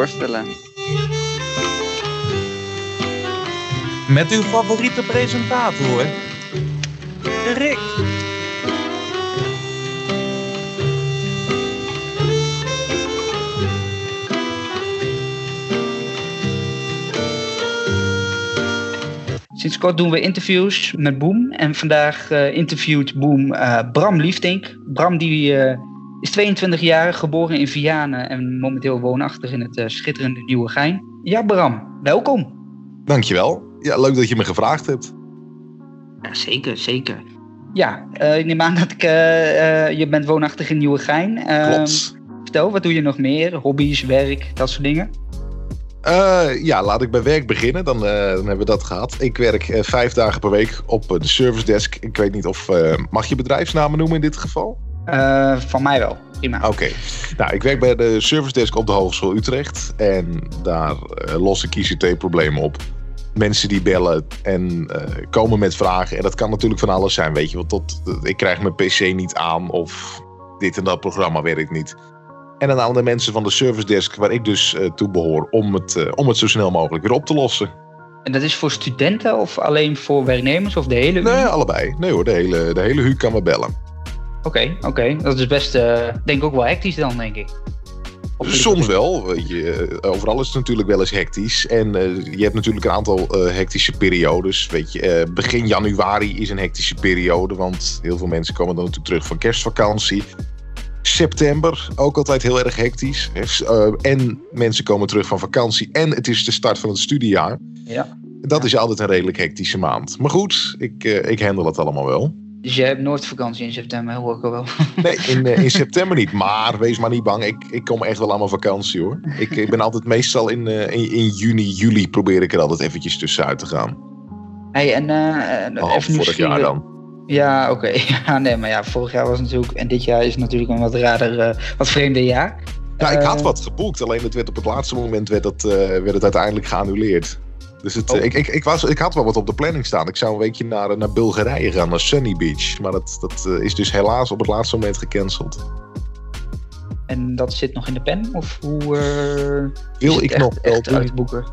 voorstellen. Met uw favoriete presentator, Rick. Sinds kort doen we interviews met Boom. En vandaag uh, interviewt Boom uh, Bram Liefdink. Bram die, uh, is 22 jaar, geboren in Vianen en momenteel woonachtig in het schitterende Nieuwegein. Ja, Bram, welkom. Dankjewel. Ja, leuk dat je me gevraagd hebt. Ja, zeker, zeker. Ja, ik neem aan dat ik, je bent woonachtig in Nieuwegein. Klopt. Vertel, wat doe je nog meer? Hobby's, werk, dat soort dingen? Uh, ja, laat ik bij werk beginnen. Dan, uh, dan hebben we dat gehad. Ik werk uh, vijf dagen per week op de service desk. Ik weet niet of. mag je bedrijfsnamen noemen in dit geval? Van mij wel. Prima. Oké. Okay. Nou, ik werk bij de service desk op de Hogeschool Utrecht. En daar los ik ICT-problemen op. Mensen die bellen en komen met vragen. En dat kan natuurlijk van alles zijn, weet je. Want tot, ik krijg mijn PC niet aan of dit en dat programma werkt niet. En dan aan de mensen van de service desk, waar ik dus uh, toe behoor, om het, uh, om het zo snel mogelijk weer op te lossen. En dat is voor studenten of alleen voor werknemers of de hele Nee, allebei. Nee hoor, de hele, de hele HU kan me bellen. Oké, okay, oké. Okay. Dat is best, uh, denk ik ook wel hectisch dan, denk ik. Soms wel. Weet je, overal is het natuurlijk wel eens hectisch. En je hebt natuurlijk een aantal hectische periodes. Weet je, begin januari is een hectische periode. Want heel veel mensen komen dan natuurlijk terug van kerstvakantie. September, ook altijd heel erg hectisch. En mensen komen terug van vakantie en het is de start van het studiejaar. Ja. Dat is altijd een redelijk hectische maand. Maar goed, ik, ik handle het allemaal wel. Dus jij hebt nooit vakantie in september, hoor ik wel. Nee, in, uh, in september niet. Maar wees maar niet bang, ik, ik kom echt wel aan mijn vakantie hoor. Ik, ik ben altijd meestal in, in, in, juni, juli probeer ik er altijd eventjes tussenuit te gaan. Hey, en oh, even vorig jaar dan. Ja, oké. Okay. Ja, nee, maar ja, vorig jaar was natuurlijk. En dit jaar is natuurlijk een wat rader, uh, wat vreemder jaar. Ja, ik had uh, wat geboekt, alleen het werd op het laatste moment werd het, uh, werd het uiteindelijk geannuleerd. Dus het, oh. ik, ik, ik, was, ik had wel wat op de planning staan. Ik zou een weekje naar, naar Bulgarije gaan, naar Sunny Beach. Maar dat, dat is dus helaas op het laatste moment gecanceld. En dat zit nog in de pen? Of hoe uh, wil ik nog wel uitboeken?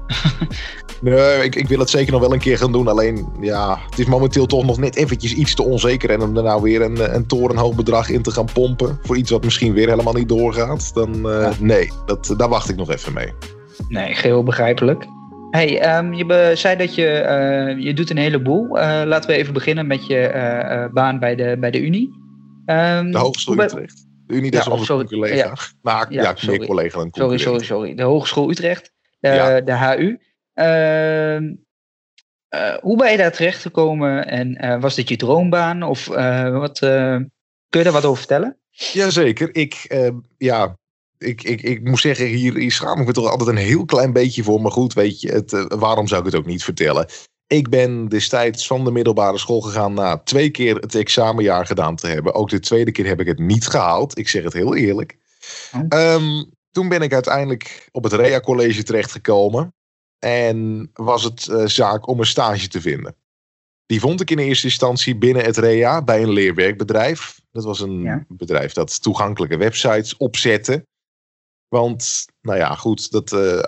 nee, ik, ik wil het zeker nog wel een keer gaan doen. Alleen, ja, het is momenteel toch nog net eventjes iets te onzeker. En om er nou weer een, een torenhoog bedrag in te gaan pompen... voor iets wat misschien weer helemaal niet doorgaat... dan uh, ja. nee, dat, daar wacht ik nog even mee. Nee, geheel begrijpelijk. Hey, um, je zei dat je, uh, je doet een heleboel. Uh, laten we even beginnen met je uh, baan bij de, bij de Unie. Um, de Hogeschool Utrecht. De Unie ja, is onze collega. Ja, maar ja, ja meer collega dan Sorry, sorry, sorry. De Hogeschool Utrecht, de, de HU. Uh, hoe ben je daar terecht gekomen en was dit je droombaan? Of wat, kun je daar wat over vertellen? Jazeker. Ik, ja, ik, ik, ik moet zeggen, hier, hier schaam ik me toch altijd een heel klein beetje voor. Maar goed, weet je, het, waarom zou ik het ook niet vertellen? Ik ben destijds van de middelbare school gegaan na twee keer het examenjaar gedaan te hebben. Ook de tweede keer heb ik het niet gehaald. Ik zeg het heel eerlijk. Oh. Um, toen ben ik uiteindelijk op het REA College terechtgekomen. En was het uh, zaak om een stage te vinden. Die vond ik in eerste instantie binnen het REA bij een leerwerkbedrijf. Dat was een ja. bedrijf dat toegankelijke websites opzette. Want, nou ja, goed, dat, uh,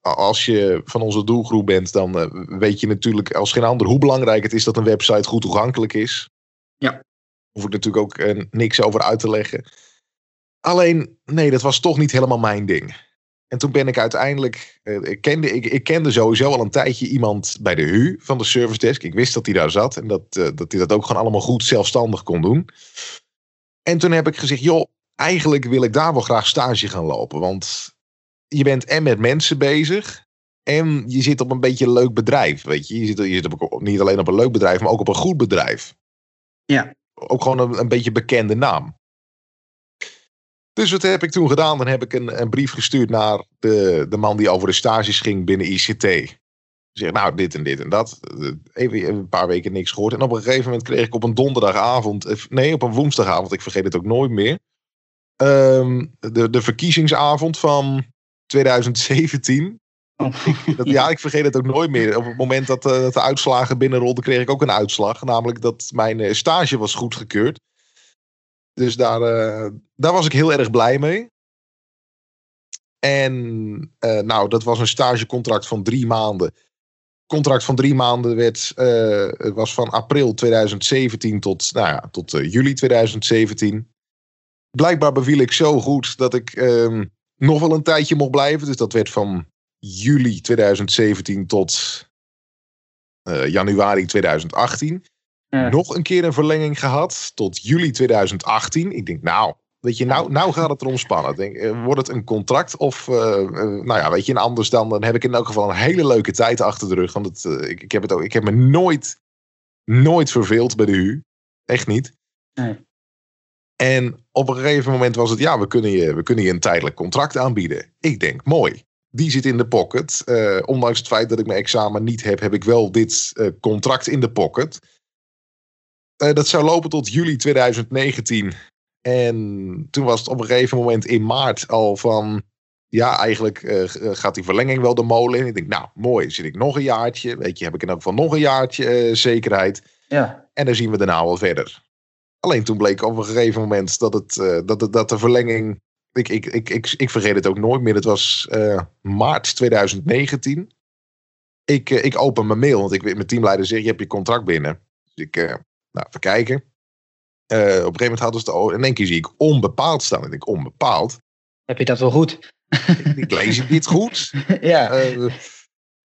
als je van onze doelgroep bent, dan uh, weet je natuurlijk als geen ander hoe belangrijk het is dat een website goed toegankelijk is. Ja. Hoef ik natuurlijk ook uh, niks over uit te leggen. Alleen, nee, dat was toch niet helemaal mijn ding. En toen ben ik uiteindelijk, ik, kende, ik, ik, kende sowieso al een tijdje iemand bij de HU van de service desk. Ik wist dat hij daar zat en dat, dat hij dat ook gewoon allemaal goed zelfstandig kon doen. En toen heb ik gezegd, joh, eigenlijk wil ik daar wel graag stage gaan lopen. Want je bent en met mensen bezig. En je zit op een beetje een leuk bedrijf. Weet je, je zit, je zit op, niet alleen op een leuk bedrijf, maar ook op een goed bedrijf. Ja. Ook gewoon een, een beetje bekende naam. Dus wat heb ik toen gedaan? Dan heb ik een, een brief gestuurd naar de, de man die over de stages ging binnen ICT. Zeg, nou, dit en dit en dat. Even een paar weken niks gehoord. En op een gegeven moment kreeg ik op een donderdagavond, eh, nee, op een woensdagavond, ik vergeet het ook nooit meer. Um, de, de verkiezingsavond van 2017. Oh. dat, ja, ik vergeet het ook nooit meer. Op het moment dat, uh, dat de uitslagen binnenrolden, kreeg ik ook een uitslag. Namelijk dat mijn uh, stage was goedgekeurd. Dus daar, uh, daar was ik heel erg blij mee. En nou, dat was een stagecontract van drie maanden. Contract van drie maanden werd, was van april 2017 tot, nou ja, tot juli 2017. Blijkbaar beviel ik zo goed dat ik um, nog wel een tijdje mocht blijven. Dus dat werd van juli 2017 tot januari 2018. Ja. Nog een keer een verlenging gehad tot juli 2018. Ik denk, nou, Weet je, nou, nou gaat het erom spannen. Denk, eh, wordt het een contract of, uh, nou ja, weet je, een anders dan, dan heb ik in elk geval een hele leuke tijd achter de rug. Want het, ik, ik, heb het ook, ik heb me nooit, nooit verveeld bij de HU. Echt niet. Nee. En op een gegeven moment was het, ja, we kunnen je, we kunnen je een tijdelijk contract aanbieden. Ik denk, mooi. Die zit in de pocket. Uh, ondanks het feit dat ik mijn examen niet heb, heb ik wel dit contract in de pocket. dat zou lopen tot juli 2019. En toen was het op een gegeven moment in maart al van. Ja, eigenlijk uh, gaat die verlenging wel de molen in. Ik denk, nou, mooi. Zit ik nog een jaartje? Weet je, heb ik in elk geval nog een jaartje uh, zekerheid. Ja. En dan zien we daarna wel verder. Alleen toen bleek op een gegeven moment dat, het, uh, dat, het, dat de verlenging. Ik, ik, ik, ik, ik vergeet het ook nooit meer. Het was maart 2019. Ik, ik open mijn mail, want ik mijn teamleider zegt: Je hebt je contract binnen. Dus ik, nou, even kijken. Op een gegeven moment hadden ze het in één keer zie ik onbepaald staan. En ik denk, onbepaald? Heb je dat wel goed? ik, lees ik dit goed? ja.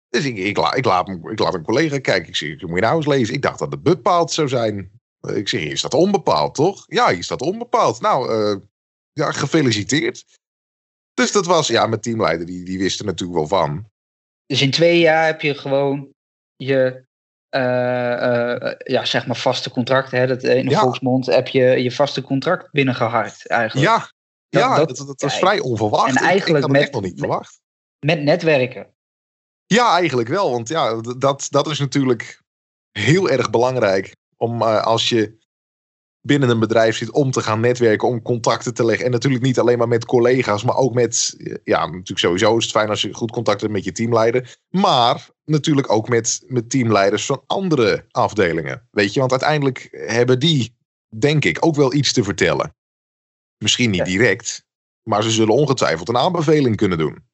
Dus ik, ik, la, ik, laat, ik laat een collega kijken. Ik zeg, moet je nou eens lezen? Ik dacht dat het bepaald zou zijn. Uh, ik zeg, is dat onbepaald, toch? Ja, is dat onbepaald. Nou, ja, gefeliciteerd. Dus dat was, ja, mijn teamleider, die, die wist er natuurlijk wel van. Dus in twee jaar heb je gewoon je uh, ja, zeg maar vaste contract. Hè, dat, in de ja. volksmond heb je je vaste contract binnengehard eigenlijk. Ja, dat, ja dat, dat, dat was vrij onverwacht. En eigenlijk ik, ik met, nog niet verwacht. Met netwerken. Ja, eigenlijk wel. Want ja, dat, dat is natuurlijk heel erg belangrijk. Om uh, als je binnen een bedrijf zit om te gaan netwerken, om contacten te leggen. En natuurlijk niet alleen maar met collega's, maar ook met, ja, natuurlijk sowieso is het fijn als je goed contact hebt met je teamleider. Maar natuurlijk ook met, met teamleiders van andere afdelingen. Weet je, want uiteindelijk hebben die, denk ik, ook wel iets te vertellen. Misschien niet direct, maar ze zullen ongetwijfeld een aanbeveling kunnen doen.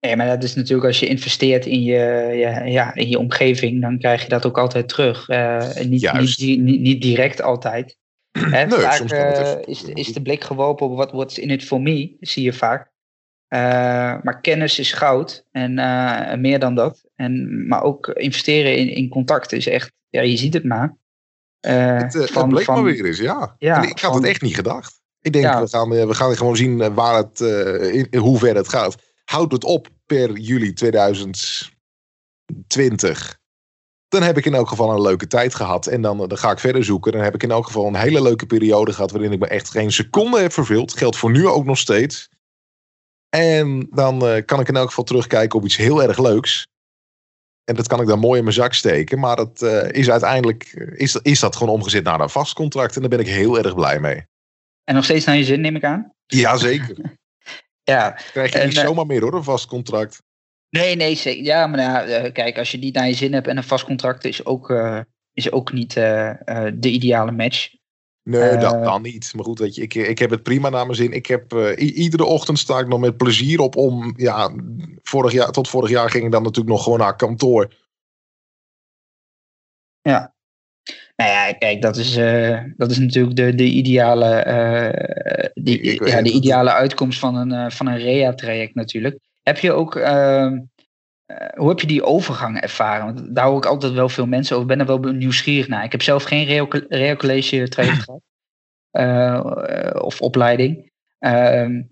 Ja, maar dat is natuurlijk als je investeert in je, ja, ja, in je omgeving, dan krijg je dat ook altijd terug. Uh, niet, niet, niet, niet, direct altijd. Hè, nee, vaak uh, is, is de blik geworpen op wat what's in it for me, zie je vaak. Uh, maar kennis is goud en meer dan dat. En, maar ook investeren in, in contact is echt, ja, je ziet het maar. het, van, het bleek van, maar weer eens, ja. ja ik had het echt niet gedacht. Ik denk, ja. we, gaan, we gaan gewoon zien waar het, in, in hoe ver het gaat houd het op per juli 2020. Dan heb ik in elk geval een leuke tijd gehad. En dan, dan ga ik verder zoeken. Dan heb ik in elk geval een hele leuke periode gehad. waarin ik me echt geen seconde heb verveeld. Geldt voor nu ook nog steeds. En dan uh, kan ik in elk geval terugkijken op iets heel erg leuks. En dat kan ik dan mooi in mijn zak steken. Maar dat uh, is uiteindelijk is, is dat gewoon omgezet naar een vast contract. En daar ben ik heel erg blij mee. En nog steeds naar je zin, neem ik aan? Jazeker. Ja. Krijg je niet eh, zomaar meer hoor, een vast contract. Nee, nee, ja, maar nou, uh, kijk, als je niet naar je zin hebt en een vast contract is ook, uh, is ook niet de ideale match. Nee, dat dan niet. Maar goed, weet je, ik, ik heb het prima naar mijn zin. Ik heb, iedere ochtend sta ik nog met plezier op om, ja, vorig jaar, tot vorig jaar ging ik dan natuurlijk nog gewoon naar kantoor. Ja, nou ja, kijk, dat is, uh, dat is natuurlijk de, de, ideale, uh, die, ja, de ideale uitkomst van een, uh, van een REA-traject natuurlijk. Heb je ook, ehm, hoe heb je die overgang ervaren? Want daar hoor ik altijd wel veel mensen over. Ik ben er wel nieuwsgierig naar. Ik heb zelf geen REA-college traject gehad. of opleiding. Ehm,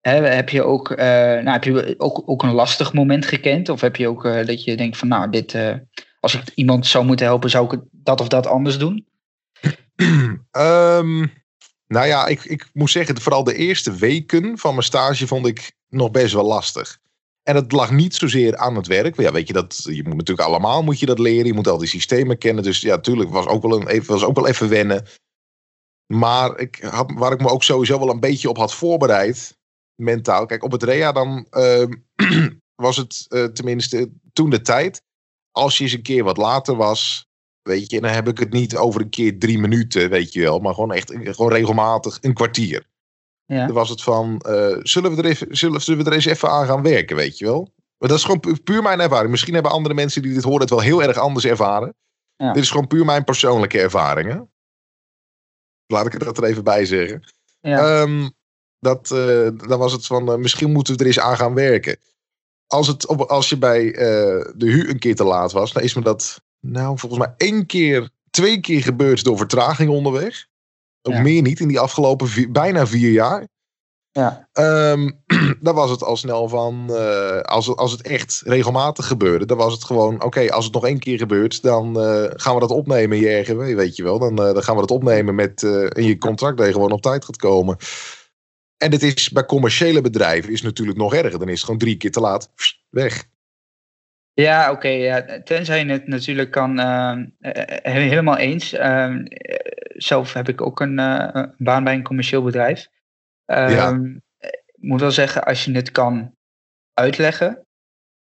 heb je ook, nou, heb je ook, ook een lastig moment gekend? Of heb je ook dat je denkt van nou, dit als ik iemand zou moeten helpen, zou ik dat of dat anders doen? um, nou ja, ik, ik moet zeggen, vooral de eerste weken van mijn stage vond ik nog best wel lastig. En het lag niet zozeer aan het werk. Ja, weet je, dat, je moet natuurlijk allemaal moet je dat leren. Je moet al die systemen kennen. Dus ja, natuurlijk was ook wel, was ook wel even wennen. Maar ik had, waar ik me ook sowieso wel een beetje op had voorbereid, mentaal. Kijk, op het REA dan uh, was het uh, tenminste toen de tijd als je eens een keer wat later was, weet je, dan heb ik het niet over een keer drie minuten, weet je wel, maar gewoon echt gewoon regelmatig een kwartier. Ja. Dan was het van, eh, zullen, we er even, zullen, zullen we er eens even aan gaan werken, weet je wel? Maar dat is gewoon pu- puur mijn ervaring. Misschien hebben andere mensen die dit horen het wel heel erg anders ervaren. Ja. Dit is gewoon puur mijn persoonlijke ervaringen. Laat ik het er even bij zeggen. Ja. Ehm, dat, eh, dan was het van, eh, misschien moeten we er eens aan gaan werken. Als, het, op, als je bij eh, de HU een keer te laat was, dan is me dat, nou, volgens mij één keer, twee keer gebeurd door vertraging onderweg. Ook Ja. meer niet in die afgelopen vier- bijna vier jaar. ja. Ehm, dan was het al snel van, eh, als, het, als het echt regelmatig gebeurde, dan was het gewoon, oké, als het nog één keer gebeurt, dan eh, gaan we dat opnemen in je RGW, weet je wel. Dan, dan gaan we dat opnemen met in je contract dat je gewoon op tijd gaat komen. En dit is bij commerciële bedrijven is natuurlijk nog erger. Dan is het gewoon drie keer te laat, pst, weg. Ja, oké. ja. Tenzij je het natuurlijk kan. eh, eh, helemaal eens. Ehm, eh, zelf heb ik ook een eh, een baan bij een commercieel bedrijf. Ehm, Ja. Ik moet wel zeggen, als je het kan uitleggen.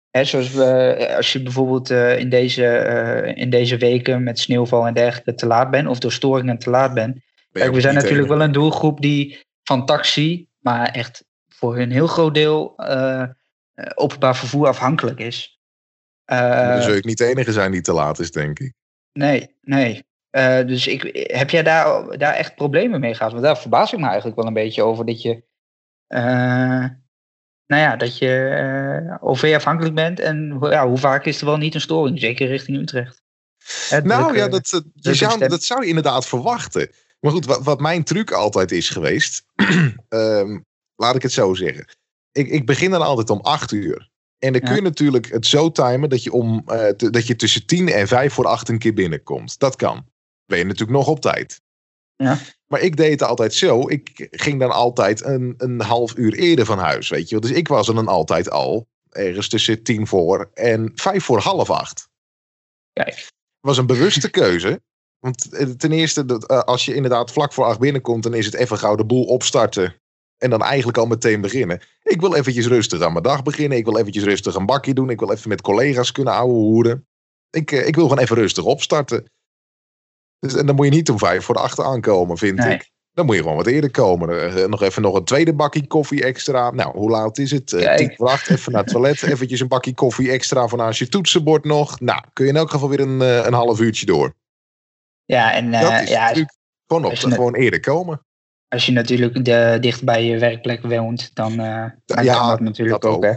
Hè, zoals we, als je bijvoorbeeld in, deze, in deze weken met sneeuwval en dergelijke te laat bent, of door storingen te laat bent. Ben Kijk, we zijn natuurlijk wel een doelgroep die van taxi, maar echt voor een heel groot deel eh, openbaar vervoer afhankelijk is. Maar Dan Eh, zul ik niet de enige zijn die te laat is, denk ik. Nee, nee. Dus ik, heb jij daar, daar echt problemen mee gehad? Want daar verbaas ik me eigenlijk wel een beetje over dat je, nou ja, dat je OV-afhankelijk bent. En hoe- ja, hoe vaak is er wel niet een storing, zeker richting Utrecht? Hè, Nou ja, dat, je drukke zou, dat zou je inderdaad verwachten. Maar goed, wat, wat mijn truc altijd is geweest. ehm, laat ik het zo zeggen. Ik, ik begin dan altijd om 8 uur. En dan kun je Ja. natuurlijk het zo timen dat je, om, eh, te- dat je tussen 10 en 5 voor 8 een keer binnenkomt. Dat kan. Ben je natuurlijk nog op tijd. Ja. Maar ik deed het altijd zo. Ik ging dan altijd een, een half uur eerder van huis. Weet je. Dus ik was er dan altijd al. Ergens tussen 10 voor en 5 voor half 8 Kijk, was een bewuste keuze. Want eh, ten eerste, dat, eh, als je inderdaad vlak voor acht binnenkomt, dan is het even gauw de boel opstarten. En dan eigenlijk al meteen beginnen. Ik wil eventjes rustig aan mijn dag beginnen. Ik wil eventjes rustig een bakje doen. Ik wil even met collega's kunnen ouwe hoeren. Ik, eh, ik wil gewoon even rustig opstarten. Dus, en dan moet je niet om vijf voor de acht aankomen, vind Nee. ik. Dan moet je gewoon wat eerder komen. Nog even nog een tweede bakje koffie extra. Nou, hoe laat is het? Tien voor acht. Even naar het toilet. Eventjes een bakje koffie extra voor naast je toetsenbord nog. Nou, kun je in elk geval weer een, een half uurtje door. Ja, en Dat eh, is ja, gewoon, op, gewoon eerder komen. als je natuurlijk de, dicht bij je werkplek woont, dan, eh dan Ja, kan dat natuurlijk dat ook. ook. Hè?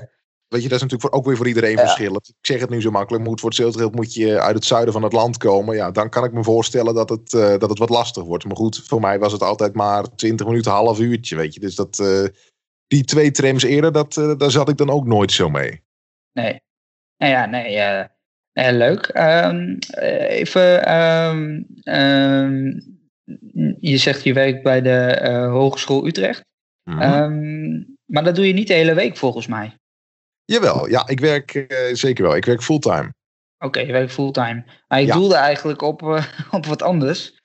Weet je, dat is natuurlijk voor, ook weer voor iedereen Ja. verschillend. Ik zeg het nu zo makkelijk, moet voor hetzelfde moet je uit het zuiden van het land komen. Ja, dan kan ik me voorstellen dat het, eh, dat het wat lastig wordt. Maar goed, voor mij was het altijd maar 20 minuten, half uurtje, weet je. Dus dat, die twee trams eerder, dat, daar zat ik dan ook nooit zo mee. Nee. Nou ja, nee. Eh, leuk. Ehm, eh, even. ehm, ehm, je zegt je werkt bij de eh, Hogeschool Utrecht. Mhm. Maar dat doe je niet de hele week volgens mij. Jawel, ja, ik werk zeker wel. Ik werk fulltime. Oké, je werkt fulltime. Maar ik Ja. doelde eigenlijk op, op wat anders.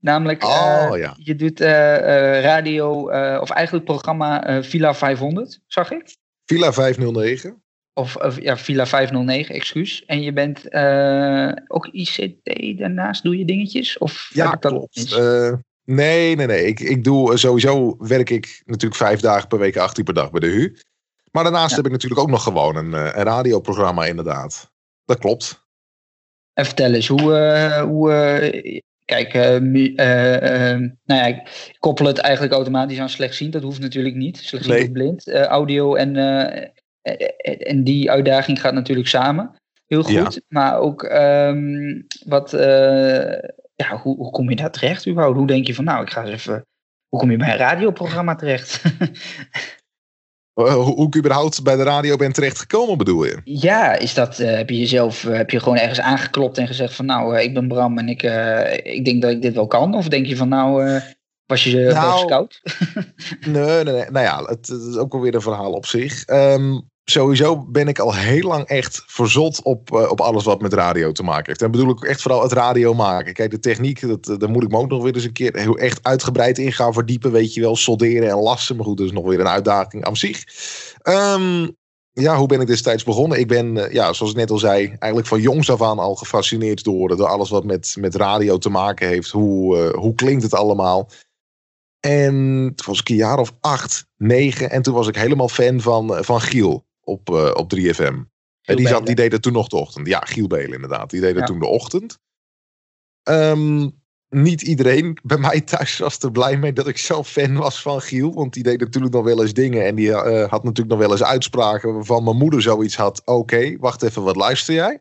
Namelijk, Oh, ja. je doet radio, of eigenlijk programma Villa 500, zag ik. Villa 509. Of, of ja, Villa 509, excuus. En je bent eh, ook ICT, daarnaast doe je dingetjes? Of Ja, dat klopt. Eh, nee, nee, nee. Ik, ik doe eh, sowieso werk ik natuurlijk vijf dagen per week, acht uur per dag bij de HU. Maar daarnaast Ja. heb ik natuurlijk ook nog gewoon een, een radioprogramma, inderdaad. Dat klopt. En vertel eens, hoe... hoe kijk, eh, mu- eh, eh, nou ja, ik koppel het eigenlijk automatisch aan slechtziend. Dat hoeft natuurlijk niet. Slechtziend Nee. of blind. Audio en, en die uitdaging gaat natuurlijk samen. Heel goed. Ja. Maar ook, ehm, wat... eh, ja, hoe, hoe kom je daar terecht überhaupt? Hoe denk je van, nou, ik ga eens even... Hoe kom je bij een radioprogramma terecht? Eh, hoe, hoe ik überhaupt bij de radio ben terechtgekomen, bedoel je? Ja, is dat, eh, heb je jezelf heb je gewoon ergens aangeklopt en gezegd van nou, ik ben Bram en ik, ik denk dat ik dit wel kan? Of denk je van nou, was je Nou, scout? Nee, nee, nee. Nou ja, het, het is ook wel weer een verhaal op zich. Ehm, sowieso ben ik al heel lang echt verzot op, eh, op alles wat met radio te maken heeft. En bedoel ik echt vooral het radio maken. Kijk, de techniek, dat, eh, daar moet ik me ook nog weer eens een keer heel echt uitgebreid in gaan verdiepen. Weet je wel, solderen en lassen. Maar goed, dat is nog weer een uitdaging aan zich. Ehm, ja, hoe ben ik destijds begonnen? Ik ben, eh, ja, zoals ik net al zei, eigenlijk van jongs af aan al gefascineerd door, door alles wat met, met radio te maken heeft. Hoe, hoe klinkt het allemaal? En toen was ik een jaar of acht, negen. En toen was ik helemaal fan van, van Giel op, uh, op 3FM. En die, zat, die deed het toen nog de ochtend. Ja, Giel Belen inderdaad. Die deed het toen de ochtend. Um, niet iedereen bij mij thuis was er blij mee dat ik zelf fan was van Giel. Want die deed natuurlijk nog wel eens dingen. En die uh, had natuurlijk nog wel eens uitspraken waarvan mijn moeder zoiets had. Oké, wacht even, wat luister jij?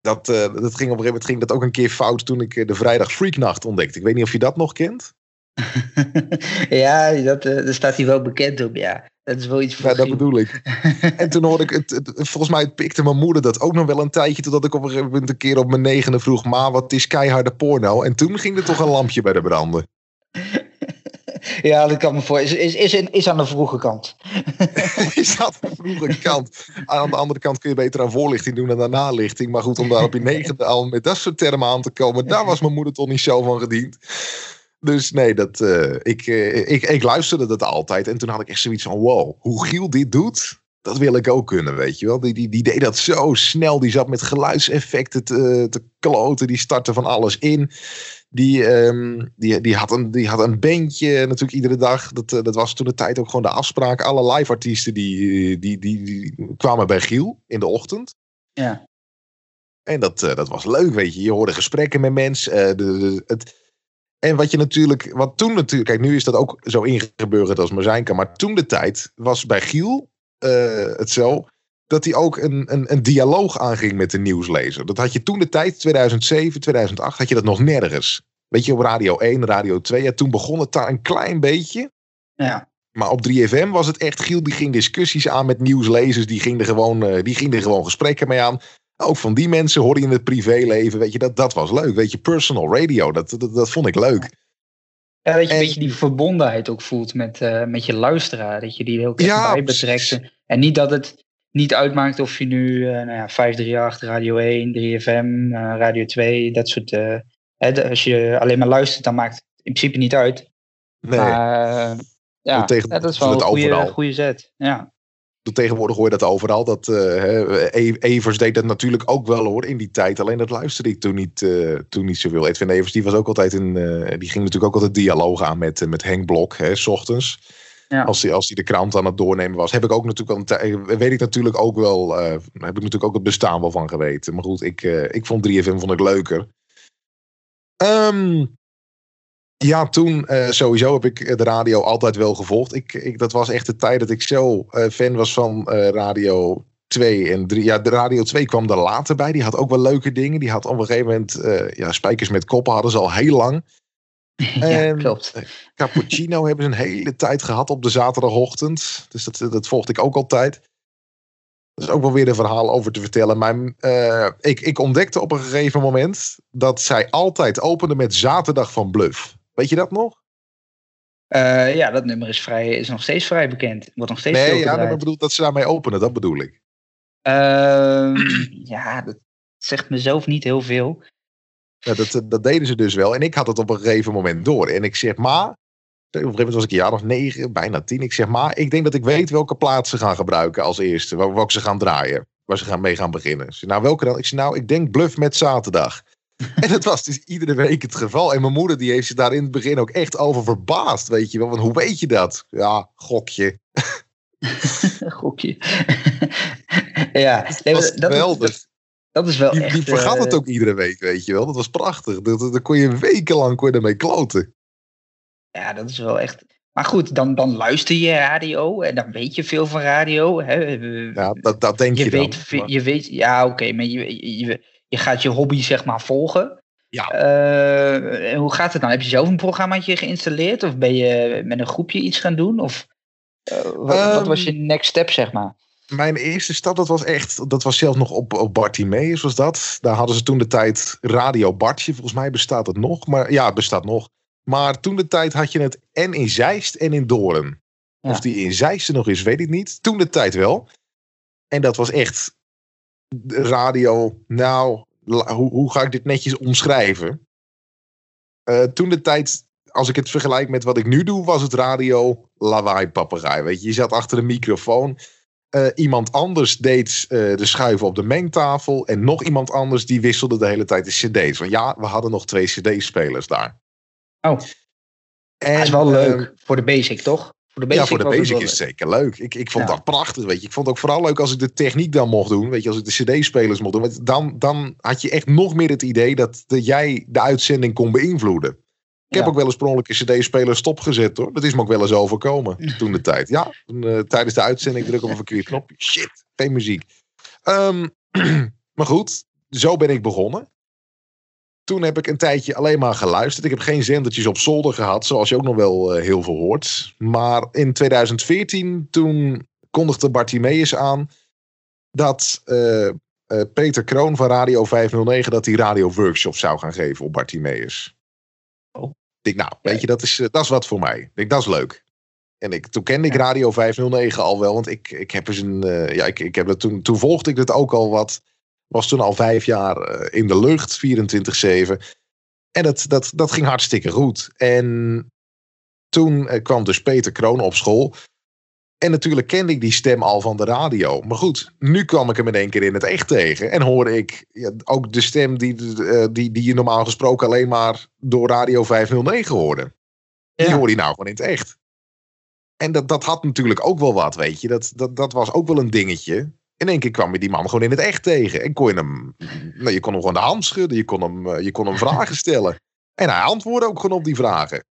Dat, uh, dat ging op een gegeven moment ging dat ook een keer fout toen ik de vrijdag Freaknacht ontdekte. Ik weet niet of je dat nog kent. ja, dat, uh, daar staat hij wel bekend op, ja. Dat is wel iets voor Ja, dat bedoel ik. en toen hoorde ik het, het, volgens mij pikte mijn moeder dat ook nog wel een tijdje, totdat ik op een gegeven moment een keer op mijn negende vroeg, ma, wat is keiharde porno? En toen ging er toch een lampje bij de branden. Ja, dat kan me voor. Is, is, is, is aan de vroege kant. is aan de vroege kant. Aan de andere kant kun je beter aan voorlichting doen dan aan nalichting. Maar goed, om daar op je negende al met dat soort termen aan te komen, daar was mijn moeder toch niet zo van gediend. Dus nee, dat, uh, ik, uh, ik, ik luisterde dat altijd. En toen had ik echt zoiets van: wow, hoe Giel dit doet, dat wil ik ook kunnen, weet je wel. Die, die, die deed dat zo snel. Die zat met geluidseffecten te, te kloten. Die startte van alles in. Die, um, die, die, had een, die had een bandje natuurlijk iedere dag. Dat, uh, dat was toen de tijd ook gewoon de afspraak. Alle live artiesten die, die, die, die kwamen bij Giel in de ochtend. Ja. En dat, dat was leuk, weet je. Je hoorde gesprekken met mensen. de, de, het, en wat je natuurlijk, wat toen natuurlijk, kijk, nu is dat ook zo ingeburgerd als maar zijn kan. Maar toen de tijd was bij Giel uh, het zo dat hij ook een, een, een dialoog aanging met de nieuwslezer. Dat had je toen de tijd, 2007, 2008, had je dat nog nergens. Weet je, op Radio 1, Radio 2. Ja, toen begon het daar een klein beetje. Ja. Maar op 3FM was het echt Giel die ging discussies aan met nieuwslezers. Die ging er gewoon, uh, die ging er gewoon gesprekken mee aan. Ook van die mensen hoorde je in het privéleven. Weet je, dat, dat was leuk. Weet je, personal radio, dat, dat, dat vond ik leuk. Ja, dat je een beetje die verbondenheid ook voelt met, uh, met je luisteraar. Dat je die heel ja, bij betrekt. En niet dat het niet uitmaakt of je nu uh, nou ja, 538, Radio 1, 3FM, uh, Radio 2, dat soort. Hè, als je alleen maar luistert, dan maakt het in principe niet uit. Nee. Maar ja, tegen, ja, dat is wel een goede, goede zet. Ja. Tegenwoordig hoor je dat overal. Dat, uh, Evers deed dat natuurlijk ook wel hoor in die tijd. Alleen dat luisterde ik toen niet, uh, toen niet zoveel. Edwin Evers die was ook altijd een. Uh, die ging natuurlijk ook altijd dialoog aan met, met Henk Blok, hè, s ochtends. Ja. Als hij als die de krant aan het doornemen was. Heb ik ook natuurlijk al een Weet ik natuurlijk ook wel. heb ik natuurlijk ook het bestaan wel van geweten. Maar goed, ik, ik vond 3FM vond ik leuker. Um, ja, toen uh, sowieso heb ik de radio altijd wel gevolgd. Ik, ik, dat was echt de tijd dat ik zo uh, fan was van uh, Radio 2 en 3. Ja, de Radio 2 kwam er later bij. Die had ook wel leuke dingen. Die had op een gegeven moment ja, Spijkers met Koppen hadden ze al heel lang. Ja, en, klopt. Cappuccino hebben ze een hele tijd gehad op de zaterdagochtend. Dus dat, dat volgde ik ook altijd. Er is ook wel weer een verhaal over te vertellen. Maar ik, ik ontdekte op een gegeven moment dat zij altijd openden met Zaterdag van Bluff. Weet je dat nog? Uh, ja, dat nummer is, vrij, is nog steeds vrij bekend. Wordt nog steeds nee, ja, ik bedoel dat ze daarmee openen, dat bedoel ik. Uh, ja, dat zegt mezelf niet heel veel. Ja, dat, dat deden ze dus wel. En ik had het op een gegeven moment door. En ik zeg, maar, op een gegeven moment was ik een jaar of negen, bijna tien. Ik zeg, maar, ik denk dat ik weet welke plaat ze gaan gebruiken als eerste. Welke ze gaan draaien. Waar ze gaan mee gaan beginnen. Zeg, nou, welke dan? Ik zeg, nou, ik denk Bluff met zaterdag. En dat was dus iedere week het geval. En mijn moeder die heeft zich daar in het begin ook echt over verbaasd. Weet je wel, want hoe weet je dat? Ja, gokje. gokje. ja, nee, dat, dat, wel, is, dat is wel die, echt... Die vergat uh, het ook iedere week, weet je wel. Dat was prachtig. Dan kon je wekenlang kon je ermee kloten. Ja, dat is wel echt... Maar goed, dan, dan luister je radio en dan weet je veel van radio. Hè. Ja, dat, dat denk je, je dan. Weet, maar... Je weet, ja, oké, okay, maar je, je, je gaat je hobby zeg maar volgen. Ja. Uh, hoe gaat het dan? Heb je zelf een programmaatje geïnstalleerd? Of ben je met een groepje iets gaan doen? Of uh, wat, um, wat, was je next step, zeg maar? Mijn eerste stap, dat was echt, dat was zelfs nog op, op Bartimeus was dat. Daar hadden ze toen de tijd Radio Bartje, volgens mij bestaat het nog. Maar ja, het bestaat nog. Maar toen de tijd had je het en in Zeist en in Doorn. Ja. Of die in Zeist er nog is, weet ik niet. Toen de tijd wel. En dat was echt radio, nou, hoe, hoe ga ik dit netjes omschrijven? Uh, toen de tijd, als ik het vergelijk met wat ik nu doe, was het radio lawaai papegaai. Weet je, je zat achter de microfoon. Uh, iemand anders deed uh, de schuiven op de mengtafel. En nog iemand anders die wisselde de hele tijd de cd's. Want ja, we hadden nog twee cd-spelers daar. Oh. En, dat is wel leuk. ehm, voor de basic, toch? Voor de basic ja, voor de basic is het zeker leuk. Ik, ik vond Ja. dat prachtig, weet je. Ik vond het ook vooral leuk als ik de techniek dan mocht doen. Weet je, als ik de cd-spelers mocht doen. Want dan, dan had je echt nog meer het idee dat, dat jij de uitzending kon beïnvloeden. Ik heb Ja. ook wel eens per ongeluk een cd-speler stopgezet hoor. Dat is me ook wel eens overkomen toen de tijd. Ja, toen, eh, tijdens de uitzending druk op een verkeerd knopje. Shit, geen muziek. Ehm, maar goed, zo ben ik begonnen. Toen heb ik een tijdje alleen maar geluisterd. Ik heb geen zendertjes op zolder gehad, zoals je ook nog wel eh, heel veel hoort. Maar in 2014, toen kondigde Bartimeus aan dat eh, eh, Peter Kroon van Radio 509 dat hij radio workshop zou gaan geven op Bartimeus. Oh. Ik denk, nou, weet je, dat is, dat is wat voor mij. Ik denk, dat is leuk. En ik, toen kende ik Radio 509 al wel, want ik, ik heb eens een. ja, ik, ik heb het toen, toen volgde ik het ook al wat. Was toen al vijf jaar eh, in de lucht, 24-7. En dat, dat, dat ging hartstikke goed. En toen eh, kwam dus Peter Kroon op school. En natuurlijk kende ik die stem al van de radio. Maar goed, nu kwam ik hem in één keer in het echt tegen. En hoorde ik ja, ook de stem die, eh, die, die je normaal gesproken alleen maar door Radio 509 hoorde. Die Ja. hoorde je nou gewoon in het echt. En dat, dat had natuurlijk ook wel wat, weet je. Dat, dat, dat was ook wel een dingetje. In één keer kwam je die man gewoon in het echt tegen. En kon je hem, nou, je kon hem gewoon de hand schudden. Je kon hem, eh, je kon hem vragen stellen. En hij antwoordde ook gewoon op die vragen.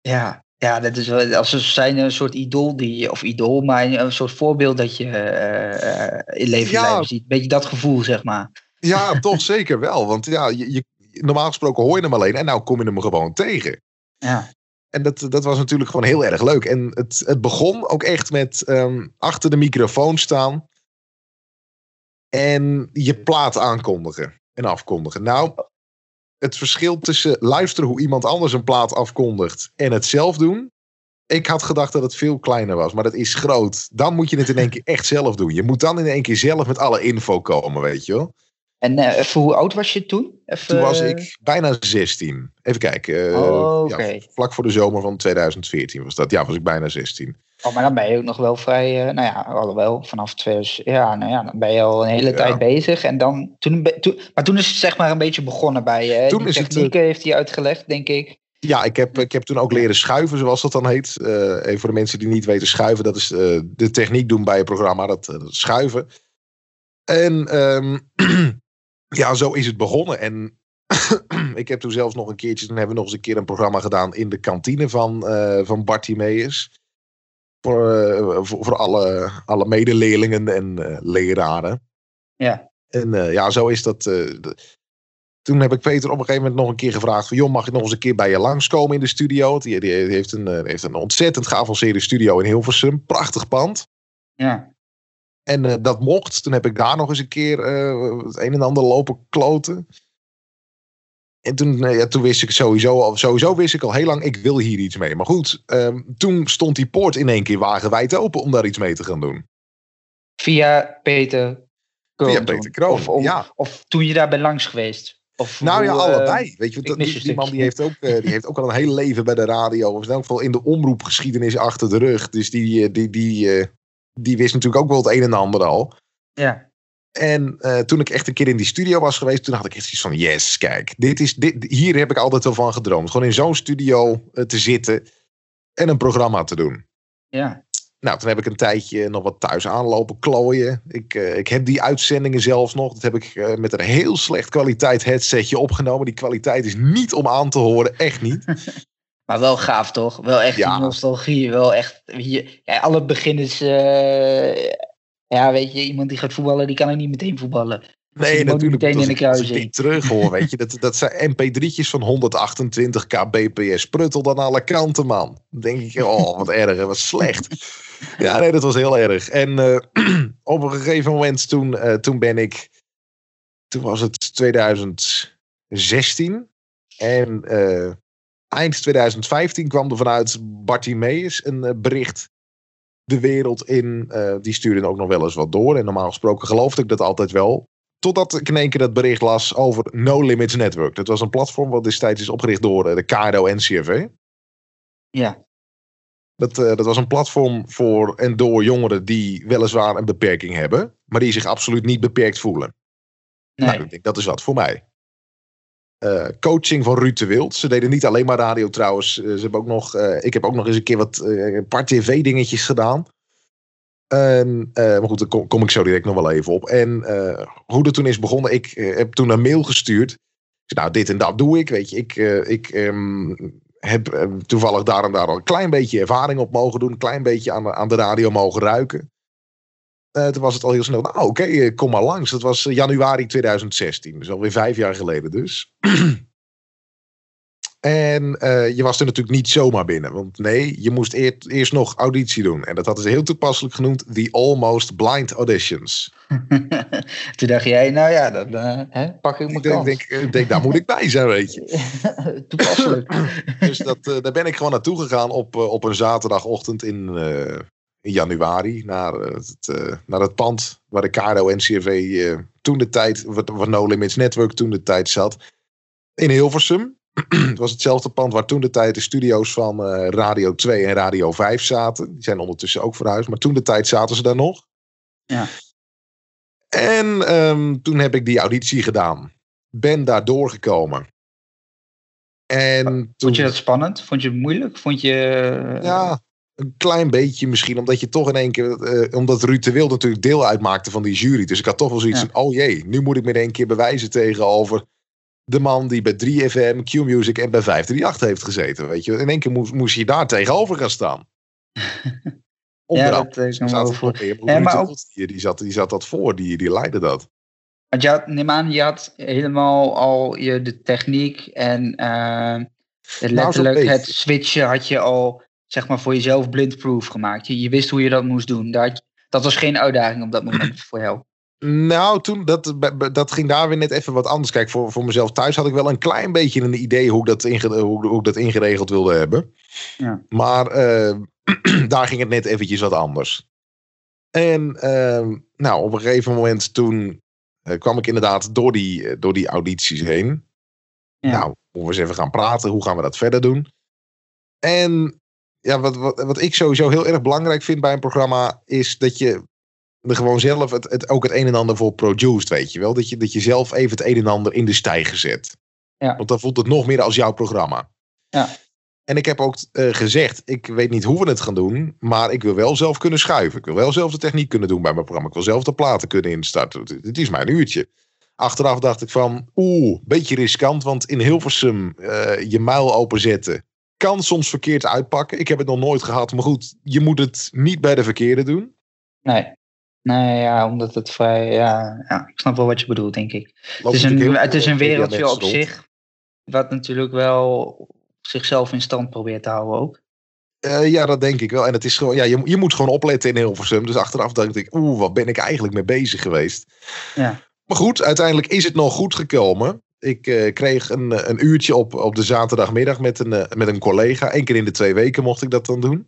Ja, ja, dat is wel, als ze zijn een soort idool, die, of idool, maar een soort voorbeeld dat je eh, in leven Ja. ziet. Beetje dat gevoel, zeg maar. Ja, toch zeker wel. Want ja, je, je, normaal gesproken hoor je hem alleen. En nou kom je hem gewoon tegen. Ja, En dat, dat was natuurlijk gewoon heel erg leuk. En het, het begon ook echt met ehm, achter de microfoon staan. En je plaat aankondigen en afkondigen. Nou, het verschil tussen luisteren hoe iemand anders een plaat afkondigt en het zelf doen. Ik had gedacht dat het veel kleiner was, maar dat is groot. Dan moet je het in één keer echt zelf doen. Je moet dan in één keer zelf met alle info komen, weet je wel. En even, hoe oud was je toen? Even, Toen was eh, ik bijna 16. Even kijken. eh, Oh, ja, vlak voor de zomer van 2014 was dat. Ja, was ik bijna 16. Oh, maar dan ben je ook nog wel vrij, nou ja, alhoewel, vanaf 2000, ja, nou ja, dan ben je al een hele Ja. tijd bezig. En dan, toen, toen, maar toen is het zeg maar een beetje begonnen bij je. Toen Die is het, technieken heeft hij uitgelegd, denk ik. Ja, ik heb, ik heb toen ook leren schuiven, zoals dat dan heet. Even voor de mensen die niet weten, schuiven, dat is de techniek doen bij een programma, dat, dat schuiven. En ehm, ja, zo is het begonnen. En ik heb toen zelfs nog een keertje, toen hebben we nog eens een keer een programma gedaan in de kantine van, eh van Bartimeus. Voor, eh, voor, voor alle, alle medeleerlingen en eh, leraren. Ja. En ja, zo is dat. toen heb ik Peter op een gegeven moment nog een keer gevraagd: van, joh, mag ik nog eens een keer bij je langskomen in de studio? Die, die heeft, een, heeft een ontzettend geavanceerde studio in Hilversum. Prachtig pand. Ja, En eh, dat mocht. Toen heb ik daar nog eens een keer eh, het een en ander lopen kloten. En toen, eh, ja, toen wist ik sowieso al, sowieso wist ik al heel lang, ik wil hier iets mee. Maar goed, ehm, toen stond die poort in één keer wagenwijd open om daar iets mee te gaan doen. via Peter Kroon. Via. Peter Kroon, Of, of, ja. of toen je daar bent langs geweest. Of Nou ja, hoe, allebei. Weet je, dat, die, die man die heeft, ook, die heeft ook al een heel leven bij de radio. Of in elk geval in de omroepgeschiedenis achter de rug. Dus die, die, die, die wist natuurlijk ook wel het een en ander al. Ja, En eh, toen ik echt een keer in die studio was geweest, toen had ik echt zoiets van: yes, kijk, dit is, dit, hier heb ik altijd wel van gedroomd. Gewoon in zo'n studio eh, te zitten en een programma te doen. ja. Nou, toen heb ik een tijdje nog wat thuis aanlopen klooien. Ik, eh, ik heb die uitzendingen zelfs nog. Dat heb ik met een heel slecht kwaliteit headsetje opgenomen. Die kwaliteit is niet om aan te horen, echt niet. Maar wel gaaf toch? Wel echt Ja. nostalgie. Wel echt. Ja, alle beginners. eh, ja, weet je, iemand die gaat voetballen, die kan ook niet meteen voetballen. Nee, moet natuurlijk. meteen in de kruising. terug hoor, weet je. Dat, dat zijn mp3'tjes van 128 kbps. Pruttel dan alle kanten, man. Dan denk ik, oh, wat erg, wat slecht. Ja, nee, dat was heel erg. En eh, op een gegeven moment, toen, eh, toen ben ik... Toen was het 2016. En eind 2015 kwam er vanuit Bartimeus een eh, bericht de wereld in. eh, die stuurde ook nog wel eens wat door. En normaal gesproken geloofde ik dat altijd wel. Totdat ik in één keer dat bericht las over No Limits Network. Dat was een platform wat destijds is opgericht door eh, de KRO-NCRV. Ja, Dat, dat was een platform voor en door jongeren die weliswaar een beperking hebben. Maar die zich absoluut niet beperkt voelen. nee. Nou, ik denk dat is wat voor mij. Eh, coaching van Ruud de Wild. Ze deden niet alleen maar radio trouwens. ze hebben ook nog, ik heb ook nog eens een keer wat een paar tv-dingetjes gedaan. En, maar goed, daar kom, kom, ik zo direct nog wel even op. En hoe dat toen is begonnen, ik heb toen een mail gestuurd. Nou, dit en dat doe ik, weet je. Ik, ik ehm, heb toevallig daar en daar al een klein beetje ervaring op mogen doen. Een klein beetje aan, aan de radio mogen ruiken. Uh, toen was het al heel snel. Nou, oké, eh, kom maar langs. Dat was eh, januari 2016. Dus alweer vijf jaar geleden dus. en je was er natuurlijk niet zomaar binnen. Want nee, je moest eerst, eerst nog auditie doen. En dat hadden ze heel toepasselijk genoemd. The Almost Blind Auditions. toen dacht jij, nou ja, dan hè, pak ik mijn ik denk, denk, denk, daar moet ik bij zijn, weet je. toepasselijk. dus dat, daar ben ik gewoon naartoe gegaan op, op een zaterdagochtend in in januari naar het, uh, naar het pand waar de KRO NCRV uh, eh, toen de tijd, wat, wat No Limits Network toen de tijd zat, in Hilversum. het was hetzelfde pand waar toen de tijd de studio's van uh, Radio 2 en Radio 5 zaten. Die zijn ondertussen ook verhuisd, maar toen de tijd zaten ze daar nog. Ja. En um, toen heb ik die auditie gedaan. Ben daar doorgekomen. En toen... Vond je dat spannend? Vond je het moeilijk? Vond je... Ja, een klein beetje misschien, omdat je toch in één keer, uh, omdat Ruud de Wild natuurlijk deel uitmaakte van die jury. Dus ik had toch wel zoiets van, oh jee, nu moet ik me in één keer bewijzen tegenover de man die bij 3FM, Q-Music en bij 538 heeft gezeten. Weet je, in één keer moest, moest je daar tegenover gaan staan. ja, dat is nog voor. Ja, maar ook... die, zat, die zat dat voor, die, die leidde dat. Want je had, neem aan, je had helemaal al je, de techniek en uh, letterlijk nou, het switchen had je al zeg maar voor jezelf blindproof gemaakt. Je, je wist hoe je dat moest doen. Dat, dat was geen uitdaging op dat moment voor jou. Nou, toen, dat, dat ging daar weer net even wat anders. Kijk, voor, voor mezelf thuis had ik wel een klein beetje een idee hoe ik dat, inge, hoe, hoe ik dat ingeregeld wilde hebben. Ja. Maar uh, daar ging het net eventjes wat anders. En uh, nou, op een gegeven moment toen uh, kwam ik inderdaad door die, eh, door die audities heen. Ja. Nou, moeten we eens even gaan praten. Hoe gaan we dat verder doen? En ja, wat, wat, wat ik sowieso heel erg belangrijk vind bij een programma, is dat je er gewoon zelf het, het, ook het een en ander voor produced, weet je wel. Dat je, dat je zelf even het een en ander in de stijger zet. Ja. Want dan voelt het nog meer als jouw programma. Ja. En ik heb ook uh, gezegd, ik weet niet hoe we het gaan doen, maar ik wil wel zelf kunnen schuiven. Ik wil wel zelf de techniek kunnen doen bij mijn programma. Ik wil zelf de platen kunnen instarten. Het is mijn uurtje. Achteraf dacht ik van, oeh, beetje riskant, want in Hilversum uh, je muil openzetten kan soms verkeerd uitpakken. Ik heb het nog nooit gehad, maar goed, je moet het niet bij de verkeerde doen. Nee. Nee, ja, omdat het vrij. Ja, ja, ik snap wel wat je bedoelt, denk ik. het is, een, het is een wereldje op zich. Wat natuurlijk wel zichzelf in stand probeert te houden ook. Uh, ja, dat denk ik wel. En het is gewoon, ja, je, je moet gewoon opletten in Hilversum. Dus achteraf dacht ik, oeh, wat ben ik eigenlijk mee bezig geweest. Ja. Maar goed, uiteindelijk is het nog goed gekomen. Ik uh, kreeg een, een uurtje op, op de zaterdagmiddag met een, uh, met een collega. Eén keer in de twee weken mocht ik dat dan doen.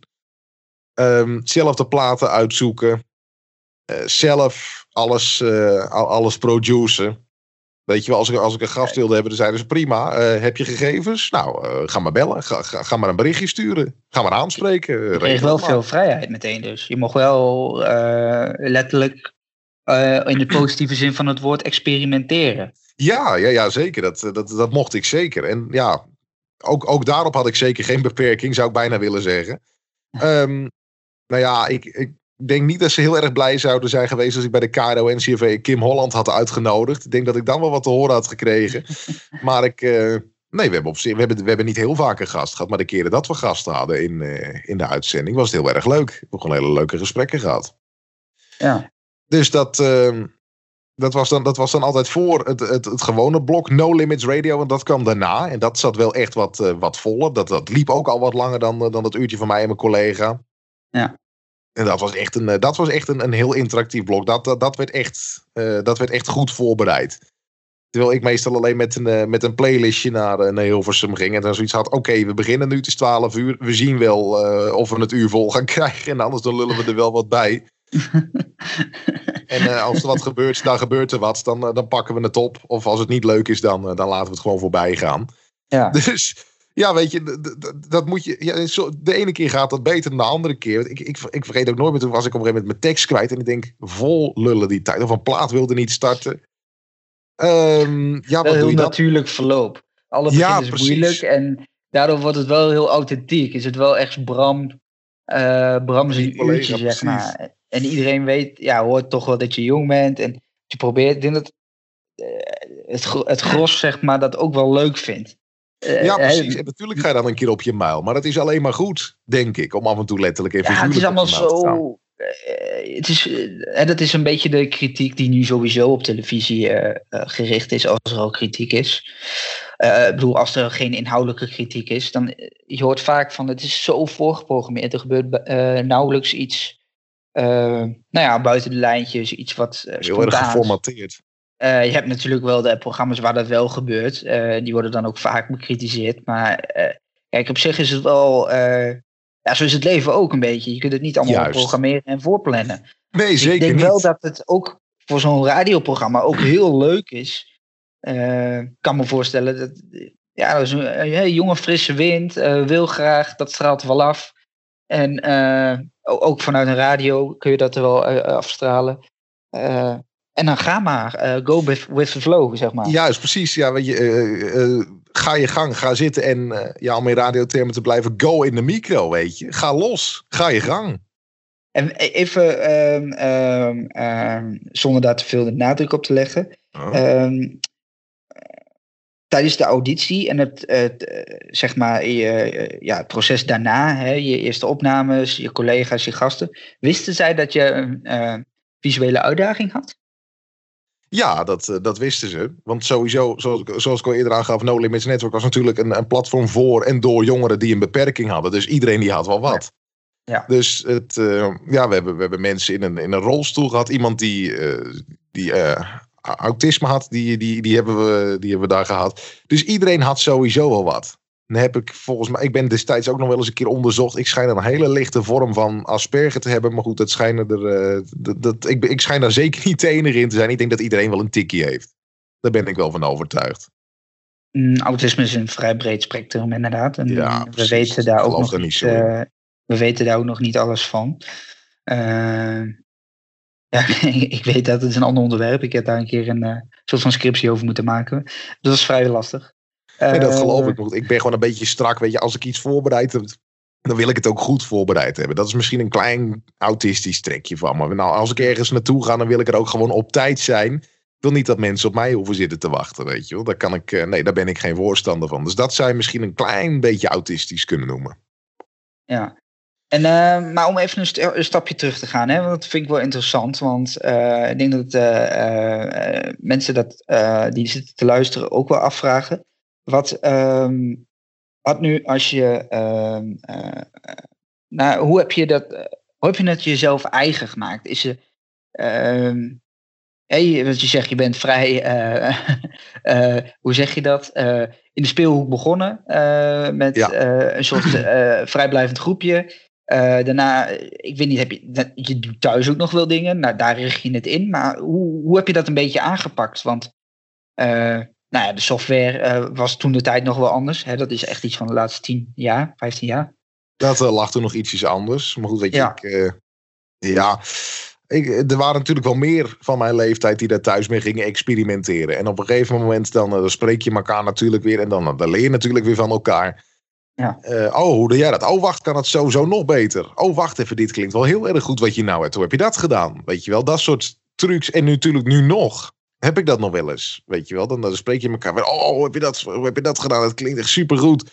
Um, zelf de platen uitzoeken. Uh, zelf alles, alles produceren. Weet je wel, als ik, als ik een gast wilde hebben, dan zeiden ze prima. heb je gegevens? Nou, ga maar bellen. Ga, ga, ga, maar een berichtje sturen. Ga maar aanspreken. Je kreeg wel veel vrijheid meteen dus. Je mocht wel letterlijk in de positieve zin van het woord experimenteren. Ja, ja, ja zeker. Dat, dat, dat mocht ik zeker. En ja, ook, ook daarop had ik zeker geen beperking, zou ik bijna willen zeggen. Um, nou ja, ik, ik denk niet dat ze heel erg blij zouden zijn geweest als ik bij de KRO-NCRV Kim Holland had uitgenodigd. Ik denk dat ik dan wel wat te horen had gekregen. maar ik... Uh, Nee, we hebben, op, we, hebben, we hebben niet heel vaak een gast gehad. Maar de keren dat we gasten hadden in, uh, in de uitzending was het heel erg leuk. We hebben gewoon hele leuke gesprekken gehad. Ja. Dus dat, uh, dat was dan, dat was dan altijd voor het, het, het gewone blok No Limits Radio. En dat kwam daarna. En dat zat wel echt wat, uh, wat voller. Dat, dat liep ook al wat langer dan, uh, dan dat uurtje van mij en mijn collega. Ja. En dat was echt een, uh, dat was echt een, een heel interactief blok. Dat, dat, dat, werd echt, dat werd echt goed voorbereid. Terwijl ik meestal alleen met een, met een playlistje naar, naar Hilversum ging. En dan zoiets had, oké, we beginnen nu, het is 12 uur. We zien wel of we het uur vol gaan krijgen. En anders dan lullen we er wel wat bij. en uh, als er wat gebeurt, dan gebeurt er wat. Dan, uh, dan pakken we het op. Of als het niet leuk is, dan, uh, dan laten we het gewoon voorbij gaan. Ja. Dus ja, weet je, dat moet je. Ja, zo, de ene keer gaat dat beter dan de andere keer. Ik, ik, ik vergeet ook nooit meer. Toen was ik op een gegeven moment mijn tekst kwijt. En ik denk, vol lullen die tijd. Of een plaat wilde niet starten. Um, ja, wat doe je natuurlijk verloop. Alle begin Ja, is precies. moeilijk en daardoor wordt het wel heel authentiek. Is het wel echt Bram, eh Bram zijn collega, uurtje, zeg precies. maar. En iedereen weet, ja, hoort toch wel dat je jong bent. En je probeert, ik denk dat eh, het, het gros, zeg maar, dat ook wel leuk vindt. Eh, Ja, precies. En natuurlijk ga je dan een keer op je muil. Maar dat is alleen maar goed, denk ik. Om af en toe letterlijk en Ja, het is allemaal zo. Eh, het is, eh, en dat is een beetje de kritiek die nu sowieso op televisie eh, eh, gericht is, als er al kritiek is. Eh, ik bedoel, als er geen inhoudelijke kritiek is, dan eh, je hoort vaak van het is zo voorgeprogrammeerd. Er gebeurt eh, nauwelijks iets, eh, nou ja, buiten de lijntjes, iets wat eh, Heel erg geformateerd. Eh, je hebt natuurlijk wel de programma's waar dat wel gebeurt. Eh, die worden dan ook vaak bekritiseerd. Maar eh, kijk, op zich is het wel. Ja, zo is het leven ook een beetje. Je kunt het niet allemaal Juist. programmeren en voorplannen. Nee, Dus zeker ik denk niet. wel dat het ook voor zo'n radioprogramma ook heel leuk is. Eh, Ik kan me voorstellen dat. Ja, dat is een, jonge frisse wind. eh, wil graag, dat straalt wel af. En eh, ook vanuit een radio kun je dat er wel afstralen. En dan ga maar. eh, go with, with the flow, zeg maar. Juist, precies. Ja, weet je, eh, eh, ga je gang, ga zitten en ja, om in radiothermen te blijven, go in de micro, weet je. Ga los, ga je gang. En e- even, ehm, ehm, ehm, zonder daar te veel de nadruk op te leggen. Oh. Tijdens de auditie en het, het, zeg maar, je, ja, het proces daarna, hè, je eerste opnames, je collega's, je gasten, wisten zij dat je een visuele uitdaging had? Ja, dat, eh, dat wisten ze. Want sowieso, zoals, ik- zoals ik al eerder aangaf, No Limits Network was natuurlijk een, een platform voor en door jongeren die een beperking hadden. Dus iedereen die had wel wat. Ja. Dus het, eh, ja, we, hebben, we hebben mensen in een, in een rolstoel gehad. Iemand die, eh, die autisme had, die, die, die, hebben we, die hebben we daar gehad. Dus iedereen had sowieso wel wat. Dan heb ik volgens mij, ik ben destijds ook nog wel eens een keer onderzocht. Ik schijn een hele lichte vorm van Asperger te hebben. Maar goed, dat schijnen er, eh, dat, dat, ik, ik schijn daar zeker niet de enige in te zijn. Ik denk dat iedereen wel een tikkie heeft. Daar ben ik wel van overtuigd. Mm, autisme is een vrij breed spectrum, inderdaad. En Ja, we precies. weten daar ook nog niet eh, we weten daar ook nog niet alles van. Eh, ja, ik weet dat het is een ander onderwerp. Ik heb daar een keer een soort van scriptie over moeten maken. Dat is vrij lastig. En dat Eh, geloof ik. nog. Ik ben gewoon een beetje strak. Weet je, als ik iets voorbereid heb, dan wil ik het ook goed voorbereid hebben. Dat is misschien een klein autistisch trekje van me. Nou, als ik ergens naartoe ga, dan wil ik er ook gewoon op tijd zijn. Ik wil niet dat mensen op mij hoeven zitten te wachten, weet je wel. Daar, kan ik, eh, nee, daar ben ik geen voorstander van. Dus dat zou je misschien een klein beetje autistisch kunnen noemen. Ja. En, eh, maar om even een, st- een stapje terug te gaan, hè, want dat vind ik wel interessant. Want eh, ik denk dat eh, eh, eh, mensen dat, eh, die zitten te luisteren ook wel afvragen. Wat, ehm, wat nu als je. ehm, eh, nou, hoe heb je dat. eh, hoe heb je het jezelf eigen gemaakt? Is je. ehm, hey, wat je zegt, je bent vrij. eh, hoe zeg je dat? In de speelhoek begonnen. met Ja. een soort vrijblijvend groepje. Daarna, ik weet niet, heb je, je doet thuis ook nog wel dingen. Nou, daar richt je het in. Maar hoe, hoe heb je dat een beetje aangepakt? Want nou ja, de software eh, was toen de tijd nog wel anders. Hè? Dat is echt iets van de laatste 10 jaar, 15 jaar. Dat eh, lag toen nog ietsjes anders. Maar goed, weet je, Ja. ik, eh, ja, ik, er waren natuurlijk wel meer van mijn leeftijd die daar thuis mee gingen experimenteren. En op een gegeven moment dan, eh, dan spreek je elkaar natuurlijk weer en dan, dan leer je natuurlijk weer van elkaar. Ja. Eh, oh, hoe doe jij dat? Oh, wacht, kan het sowieso nog beter? Oh, wacht even, dit klinkt wel heel erg goed wat je nou hebt. Hoe heb je dat gedaan? Weet je wel, dat soort trucs. En natuurlijk nu nog. Heb ik dat nog wel eens? Weet je wel, dan, dan spreek je elkaar weer. Oh, heb je dat, heb je dat gedaan? Dat klinkt echt supergoed.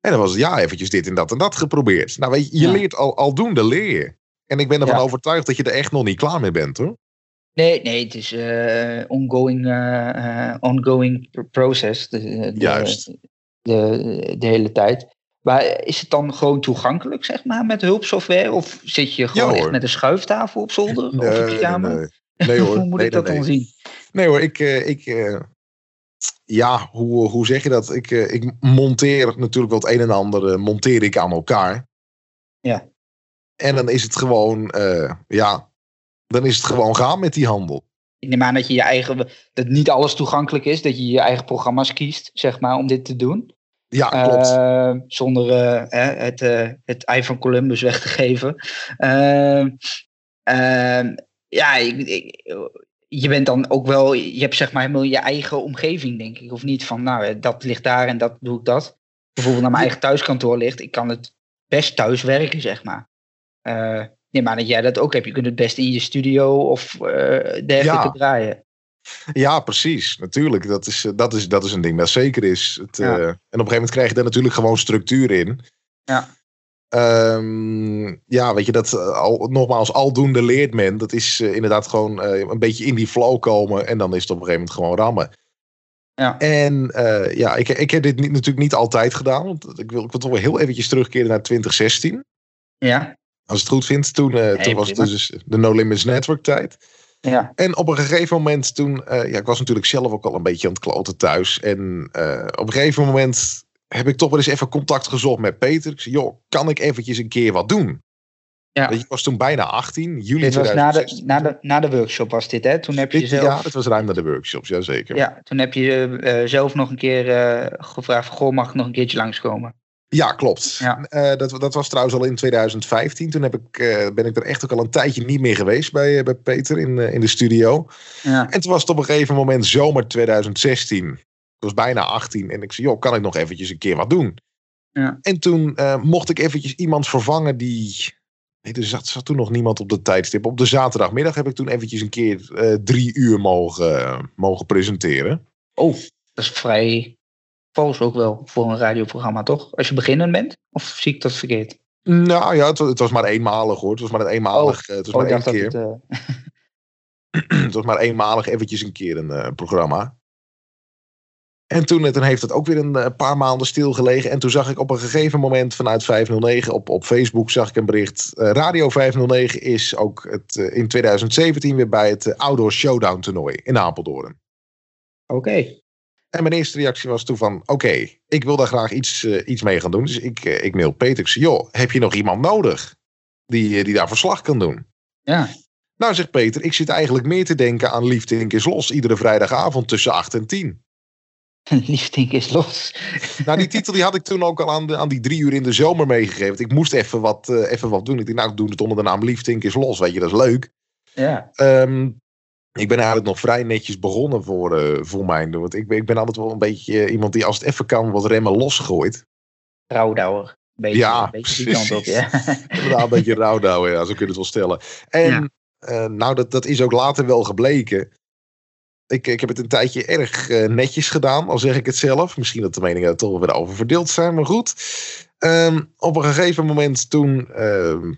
En dan was het ja, eventjes dit en dat en dat geprobeerd. Nou, weet je, je Ja. leert al, aldoende leer je. En ik ben ervan Ja. overtuigd dat je er echt nog niet klaar mee bent, hoor. Nee, nee, het is eh ongoing, eh, eh, ongoing pr- process. De, de, Juist. De, de hele tijd. Maar is het dan gewoon toegankelijk, zeg maar, met hulpsoftware? Of zit je gewoon Ja, echt met een schuiftafel op zolder? of op je nee, kamer? nee. Nee, hoor. Hoe moet nee, ik dat nee, dan nee. zien? Nee hoor, ik, eh, ik eh, ja, hoe, hoe zeg je dat? Ik, eh, ik monteer natuurlijk wel het een en ander, monteer ik aan elkaar. Ja. En dan is het gewoon, ja, dan is het gewoon gaan met die handel. Ik neem aan dat je je eigen, dat niet alles toegankelijk is, dat je je eigen programma's kiest, zeg maar, om dit te doen. Ja, klopt. Zonder het, het ei van Columbus weg te geven. Ja, ik, ik- je bent dan ook wel, je hebt zeg maar helemaal je eigen omgeving, denk ik. Of niet van, nou, dat ligt daar en dat doe ik dat. Bijvoorbeeld naar mijn eigen thuiskantoor ligt. Ik kan het best thuis werken, zeg maar. Uh, nee, maar dat jij dat ook hebt. Je kunt het best in je studio of uh, dergelijke ja. draaien. Ja, precies. Natuurlijk. Dat is, dat, is, dat is een ding dat zeker is. Het, ja. uh, en op een gegeven moment krijg je daar natuurlijk gewoon structuur in. Ja. Um, ja, weet je, dat al, nogmaals, aldoende leert men. Dat is uh, inderdaad gewoon uh, een beetje in die flow komen. En dan is het op een gegeven moment gewoon rammen. Ja. En uh, ja, ik, ik heb dit niet, natuurlijk niet altijd gedaan. Want ik wil, ik wil toch wel heel eventjes terugkeren naar 2016. Ja. Als het goed vindt. Toen, toen was het dus de No Limits Network tijd. Ja. En op een gegeven moment toen... ja, ik was natuurlijk zelf ook al een beetje aan het kloten thuis. En op een gegeven moment heb ik toch wel eens even contact gezocht met Peter. Ik zei, joh, kan ik eventjes een keer wat doen? Ja. Ik was toen bijna 18, juli dit was na de, na, de, na de workshop was dit, hè? Toen heb je dit, zelf... Ja, dat was ruim na de workshops, ja zeker. Ja, toen heb je uh, zelf nog een keer uh, gevraagd, goh, mag ik nog een keertje langskomen? Ja, klopt. Ja. Uh, dat, dat was trouwens al in 2015. Toen heb ik, ben ik er echt ook al een tijdje niet meer geweest bij, bij Peter in, in de studio. Ja. En toen was het op een gegeven moment zomer 2016. Ik was bijna 18 en ik zei, joh, kan ik nog eventjes een keer wat doen? Ja. En toen uh, mocht ik eventjes iemand vervangen die. Nee, er zat, zat, toen nog niemand op de tijdstip. Op de zaterdagmiddag heb ik toen eventjes een keer uh, drie uur mogen, mogen presenteren. Oh, dat is vrij vals ook wel voor een radioprogramma, toch? Als je beginnend bent? Of zie ik dat verkeerd? Nou ja, het, het was maar eenmalig hoor. Het was maar een eenmalig. Oh, het was oh, maar één keer. Het, het, was maar eenmalig eventjes een keer een programma. En toen, toen heeft het ook weer een, een, paar maanden stilgelegen. En toen zag ik op een gegeven moment vanuit 509 op, op Facebook zag ik een bericht. Uh, Radio 509 is ook het, uh, in 2017 weer bij het Outdoor Showdown toernooi in Apeldoorn. Oké. Okay. En mijn eerste reactie was toen van, oké, okay, ik wil daar graag iets, iets mee gaan doen. Dus ik, ik mail Peter, ik zei, joh, heb je nog iemand nodig die, die daar verslag kan doen? Ja. Nou, zegt Peter, ik zit eigenlijk meer te denken aan Liefdink is los iedere vrijdagavond tussen 8 en 10. Liefdink is los. Nou, die titel die had ik toen ook al aan, de, aan die drie uur in de zomer meegegeven. Ik moest even wat, uh, even wat doen. Ik dacht, nou, ik doe het onder de naam Liefdink is los. Weet je, dat is leuk. Ja. Um, ik ben eigenlijk nog vrij netjes begonnen voor, uh, voor mijn. Want ik ben, ik ben altijd wel een beetje iemand die als het even kan wat remmen losgooit. Rouwdouwer. Beetje, ja, een beetje die kant op, ja. Een beetje rouwdouwer, ja, zo kun je het wel stellen. En ja. uh, nou, dat, dat is ook later wel gebleken. Ik, ik heb het een tijdje erg uh, netjes gedaan, al zeg ik het zelf. Misschien dat de meningen toch wel weer over verdeeld zijn, maar goed. Um, op een gegeven moment toen uh,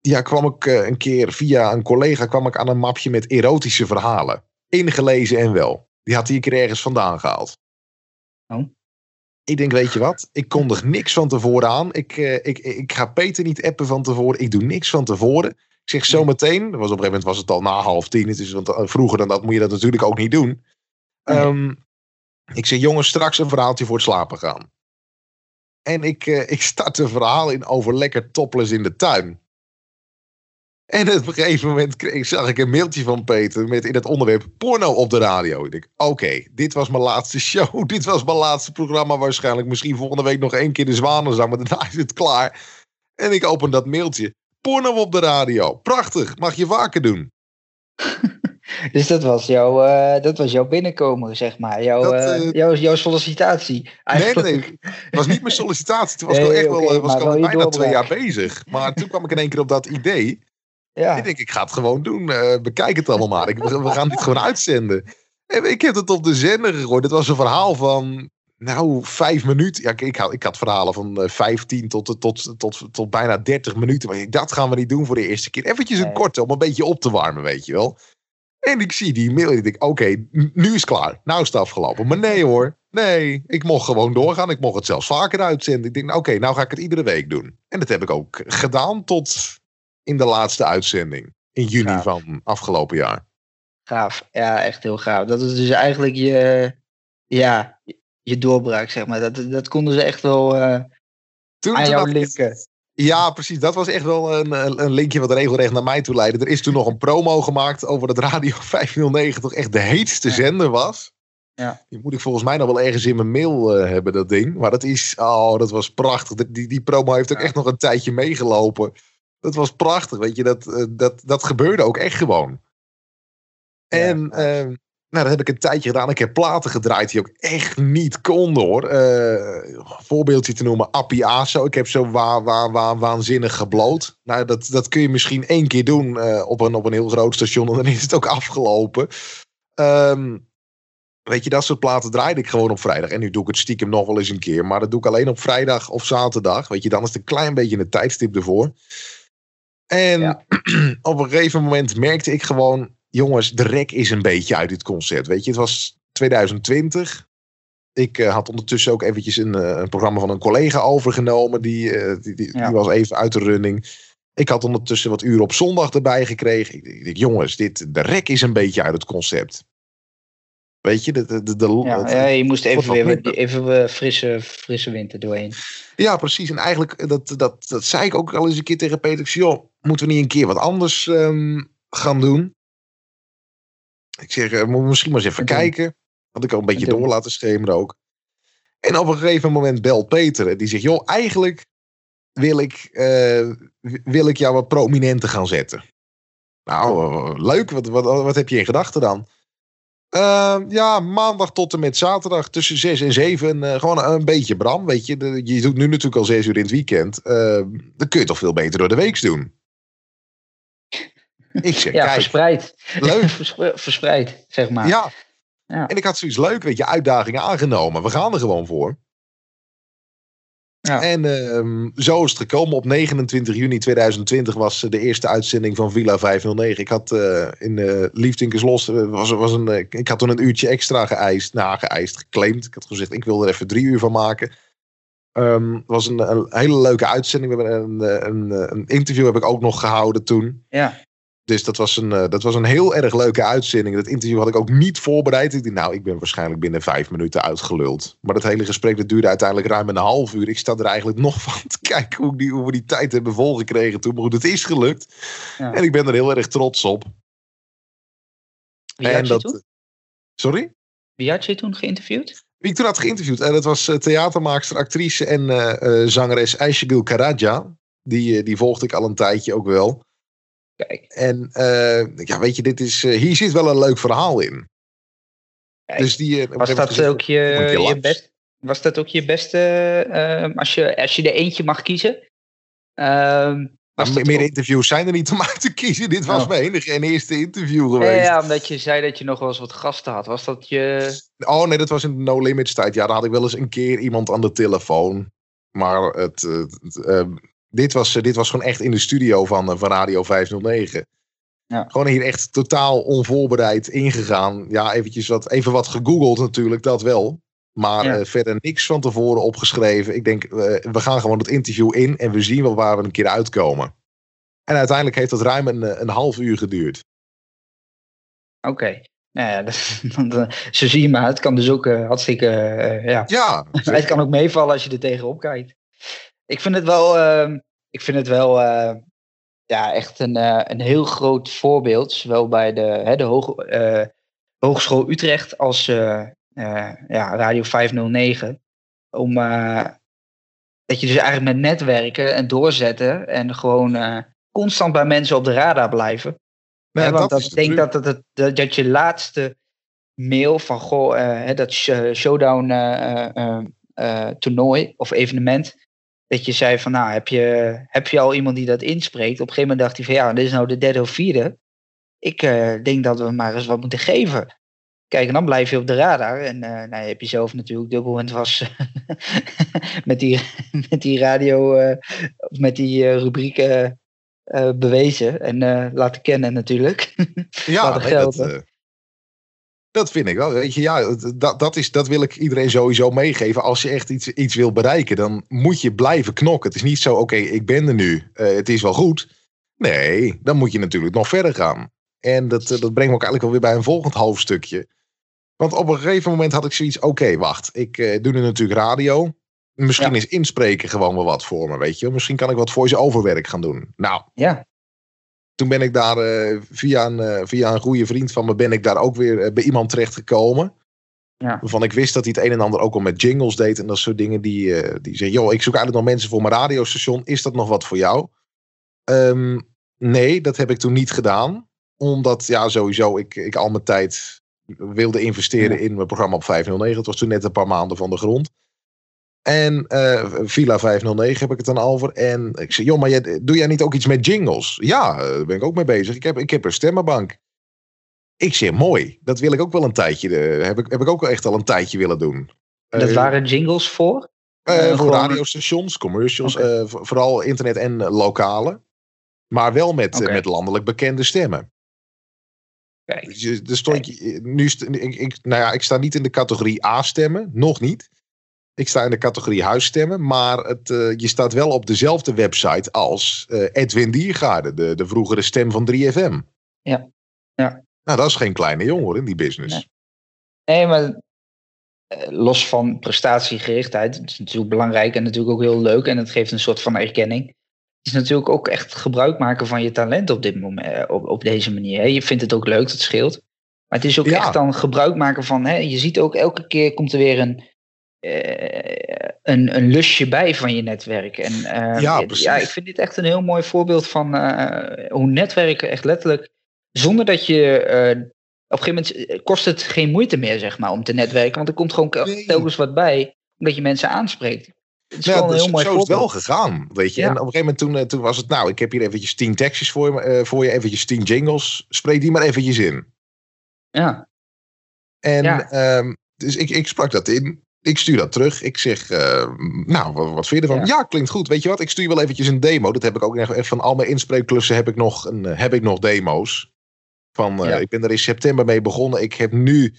ja, kwam ik uh, een keer via een collega kwam ik aan een mapje met erotische verhalen. Ingelezen en wel. Die had hij een keer ergens vandaan gehaald. Oh. Ik denk, weet je wat? Ik kondig niks van tevoren aan. Ik, uh, ik, ik ga Peter niet appen van tevoren. Ik doe niks van tevoren. Ik zeg zo meteen, was op een gegeven moment was het al na half tien. Het is, want vroeger dan dat moet je dat natuurlijk ook niet doen. Um, ik zeg, jongens, straks een verhaaltje voor het slapen gaan. En ik, uh, ik start een verhaal in over lekker topless in de tuin. En op een gegeven moment kreeg, zag ik een mailtje van Peter met in het onderwerp porno op de radio. Ik denk, oké, okay, dit was mijn laatste show. Dit was mijn laatste programma waarschijnlijk. Misschien volgende week nog één keer de Zwanenzang, maar daarna is het klaar. En ik open dat mailtje. Porno op de radio. Prachtig. Mag je vaker doen. dus dat was, jouw, uh, dat was jouw binnenkomen, zeg maar. Jouw, dat, uh, uh, jouw, jouw sollicitatie. Eigenlijk. Nee, nee. Het was niet mijn sollicitatie. Toen was nee, ik echt okay, wel, was al bijna doorbraak. twee jaar bezig. Maar toen kwam ik in één keer op dat idee. Ja. Ik denk, ik ga het gewoon doen. Uh, bekijk het allemaal maar. Ik, we gaan dit gewoon uitzenden. En ik heb het op de zender gegooid. Het was een verhaal van, nou, vijf minuten. Ja, ik, ik, had, ik had verhalen van uh, 15 tot, tot, tot, tot, tot bijna 30 minuten. Maar dat gaan we niet doen voor de eerste keer. Eventjes een korte, om een beetje op te warmen, weet je wel. En ik zie die mail en ik denk, oké, nu is het klaar. Nou is het afgelopen. Maar nee hoor, nee. Ik mocht gewoon doorgaan. Ik mocht het zelfs vaker uitzenden. Ik denk, nou, oké, nou ga ik het iedere week doen. En dat heb ik ook gedaan tot in de laatste uitzending. In juni Gaaf. van afgelopen jaar. Gaaf. Ja, echt heel gaaf. Dat is dus eigenlijk je, ja, je doorbraak, zeg maar. Dat, dat konden ze echt wel eh, Toen, aan jou linken. Ja, precies. Dat was echt wel een, een linkje wat regelrecht naar mij toe leidde. Er is toen nog een promo gemaakt over dat Radio 509 toch echt de heetste Ja. zender was. Ja. Die moet ik volgens mij nog wel ergens in mijn mail eh, hebben, dat ding. Maar dat is, oh, dat was prachtig. Die- Die, promo heeft ook Ja. echt nog een tijdje meegelopen. Dat was prachtig, weet je. Dat, eh, dat, dat gebeurde ook echt gewoon. En Ja. ehm, nou, dat heb ik een tijdje gedaan. Ik heb platen gedraaid die ook echt niet konden hoor. Eh, voorbeeldje te noemen, Appie Aso. Ik heb zo wa wa wa waanzinnig gebloot. Nou, dat, dat kun je misschien één keer doen eh, op, een, op een heel groot station. En dan is het ook afgelopen. Ehm, weet je, dat soort platen draaide ik gewoon op vrijdag. En nu doe ik het stiekem nog wel eens een keer. Maar dat doe ik alleen op vrijdag of zaterdag. Weet je, dan is het een klein beetje een tijdstip ervoor. En Ja. op een gegeven moment merkte ik gewoon... Jongens, de rek is een beetje uit dit concert. Weet je, het was 2020. Ik eh, had ondertussen ook eventjes een, eh, een programma van een collega overgenomen. Die, eh, die, die, Ja. die was even uit de running. Ik had ondertussen wat uren op zondag erbij gekregen. Ik, denk, jongens, dit, de rek is een beetje uit het concept. Weet je, de, de, de, Ja, het- ja, je moest even weer minder. even frisse, frisse winter doorheen. Ja, precies. En eigenlijk, dat, dat, dat zei ik ook al eens een keer tegen Peter. Ik zei, joh, moeten we niet een keer wat anders ehm, gaan doen? Ik zeg, eh, misschien maar eens even kijken. Had ik al een beetje door laten schemeren ook. En op een gegeven moment belt Peter. en Die zegt, joh, eigenlijk wil ik, eh, wil ik jou wat prominenter gaan zetten. Nou, eh, leuk. Wat, wat, wat heb je in gedachten dan? Ja, maandag tot en met zaterdag tussen 6 en 7. eh, gewoon een, beetje Bram. Weet je, De- je doet nu natuurlijk al 6 uur in het weekend. Eh, dan kun je toch veel beter door de weeks doen. Ik zeg, Ja, kijk, verspreid. leuk. Verspre- verspreid, zeg maar. Ja. Ja. En ik had zoiets leuk, weet je, uitdagingen aangenomen. We gaan er gewoon voor. Ja. En ehm, zo is het gekomen. Op 29 juni 2020 was eh, de eerste uitzending van Villa 509. Ik had eh, in uh, Liefdinkerslos, eh, was, was een, ik had toen een uurtje extra geëist, nou geëist, geclaimd. Ik had gezegd, ik wil er even drie uur van maken. Het was een, een hele leuke uitzending. We hebben een, een, een interview heb ik ook nog gehouden toen. Ja. Dus dat was, een, eh, dat was een heel erg leuke uitzending. Dat interview had ik ook niet voorbereid. Ik dacht, nou, ik ben waarschijnlijk binnen vijf minuten uitgeluld. Maar dat hele gesprek dat duurde uiteindelijk ruim een half uur. Ik sta er eigenlijk nog van te kijken hoe, die, hoe we die tijd hebben volgekregen toen. Maar goed, het is gelukt. Ja. En ik ben er heel erg trots op. Wie en had je toen? Sorry? Wie had je toen geïnterviewd? Wie ik toen had geïnterviewd. En dat was eh, theatermaakster, actrice en eh, eh, zangeres Aishagul Karadja. Die, eh, die volgde ik al een tijdje ook wel. Kijk. En eh, ja, weet je, dit is, eh, hier zit wel een leuk verhaal in. Kijk, Dus die, eh, Was dat gezegd, ook je, je best? Was dat ook je beste, als, je, als je er eentje mag kiezen? Ehm, dat meer ook- interviews zijn er niet om uit te kiezen. Dit was Oh. mijn enige en eerste interview Ja, geweest. ja, omdat je zei dat je nog wel eens wat gasten had. Was dat je... Oh nee, dat was in de No Limits tijd. Ja, daar had ik wel eens een keer iemand aan de telefoon. Maar het, het, dit, was, eh, dit was gewoon echt in de studio van, eh, van Radio 509. Ja. Gewoon hier echt totaal onvoorbereid ingegaan. Ja, eventjes wat, even wat gegoogeld natuurlijk, dat wel. Maar Ja. eh, verder niks van tevoren opgeschreven. Ik denk, we gaan gewoon het interview in en we zien wel waar we een keer uitkomen. En uiteindelijk heeft dat ruim een, een half uur geduurd. Oké. Nou ja, dat, zo zie je maar. Het kan dus ook hartstikke... ja. Ja, Het kan ook meevallen als je er tegenop kijkt. Ik vind het wel, ehm, ik vind het wel eh, ja, echt een, eh, een heel groot voorbeeld. Zowel bij de, hè, de Hoog, eh, Hogeschool Utrecht als ja, Radio 509. Om, dat je dus eigenlijk met netwerken en doorzetten en gewoon constant bij mensen op de radar blijven. Ja, want dat dat, ik denk dat, het, dat, dat je laatste mail van goh, dat sh- showdown toernooi of evenement. Dat je zei van nou, heb je, heb je al iemand die dat inspreekt? Op een gegeven moment dacht hij van ja, dit is nou de derde of vierde. Ik eh, denk dat we maar eens wat moeten geven. Kijk, en dan blijf je op de radar. En eh nou, heb je zelf natuurlijk dubbel en het was met, die, met die radio, of met die rubriek eh, bewezen en laten kennen natuurlijk. Ja, dat, gelden. eh, dat vind ik wel. Weet je, ja, dat, dat, is, dat wil ik iedereen sowieso meegeven. Als je echt iets, iets wil bereiken, dan moet je blijven knokken. Het is niet zo, oké, ik ben er nu. eh, het is wel goed. Nee, dan moet je natuurlijk nog verder gaan. En dat, eh, dat brengt me ook eigenlijk alweer bij een volgend hoofdstukje. Want op een gegeven moment had ik zoiets, oké, wacht. Ik eh, doe nu natuurlijk radio. Misschien Ja. is inspreken gewoon wel wat voor me, weet je. Misschien kan ik wat voice-over werk gaan doen. Nou, ja, toen ben ik daar eh, via, een, eh, via een goede vriend van me ben ik daar ook weer eh, bij iemand terecht gekomen. Ja. Waarvan ik wist dat hij het een en ander ook al met jingles deed en dat soort dingen. Die, die zei, joh, ik zoek eigenlijk nog mensen voor mijn radiostation. Is dat nog wat voor jou? Ehm, nee, dat heb ik toen niet gedaan. Omdat, ja, sowieso, ik, ik al mijn tijd wilde investeren Ja. in mijn programma op 509. Het was toen net een paar maanden van de grond. En eh, Villa 509 heb ik het dan over. En ik zei, joh, maar jij, doe jij niet ook iets met jingles? Ja, eh, daar ben ik ook mee bezig. Ik heb, ik heb een stemmenbank. Ik zeg, mooi. Dat wil ik ook wel een tijdje. eh, heb, ik, heb ik ook wel echt al een tijdje willen doen. En dat Eh, waren jingles voor? eh, eh, voor radiostations, commercials, eh, vooral internet en eh, lokale. Maar wel met, eh, met landelijk bekende stemmen. Kijk, Dus stond nu ik, nou ja, ik sta niet in de categorie A-stemmen, nog niet. Ik sta in de categorie huisstemmen, maar het, eh, je staat wel op dezelfde website als eh, Edwin Diergaarde, de, de vroegere stem van 3FM. Ja. Ja. Nou, dat is geen kleine jongen hoor, in die business. Nee. Nee, maar eh, los van prestatiegerichtheid, het is natuurlijk belangrijk en natuurlijk ook heel leuk en het geeft een soort van erkenning. Het is natuurlijk ook echt gebruik maken van je talent op, dit moment, op, op deze manier. Hè. Je vindt het ook leuk, dat scheelt. Maar het is ook Ja. echt dan gebruik maken van, hè, je ziet ook elke keer komt er weer een, een, een lusje bij van je netwerk. En eh, Ja, ja, ik vind dit echt een heel mooi voorbeeld van eh, hoe netwerken echt letterlijk, zonder dat je eh, op een gegeven moment eh, kost het geen moeite meer, zeg maar, om te netwerken. Want er komt gewoon Nee. telkens wat bij, omdat je mensen aanspreekt. Het is Ja, dus heel mooi zo is het wel gegaan, weet je. Ja. En op een gegeven moment toen, eh, toen was het, nou, ik heb hier eventjes tien tekstjes voor, je, eh, voor je, eventjes tien jingles. Spreek die maar eventjes in. Ja, En Ja. ehm, dus ik, ik sprak dat in. Ik stuur dat terug. Ik zeg, eh, nou, wat, wat vind je ervan? Ja. Ja. klinkt goed. Weet je wat? Ik stuur wel eventjes een demo. Dat heb ik ook echt van al mijn inspreekklussen heb ik nog, een, eh, heb ik nog demo's. Van, eh, Ja. Ik ben er in september mee begonnen. Ik heb nu,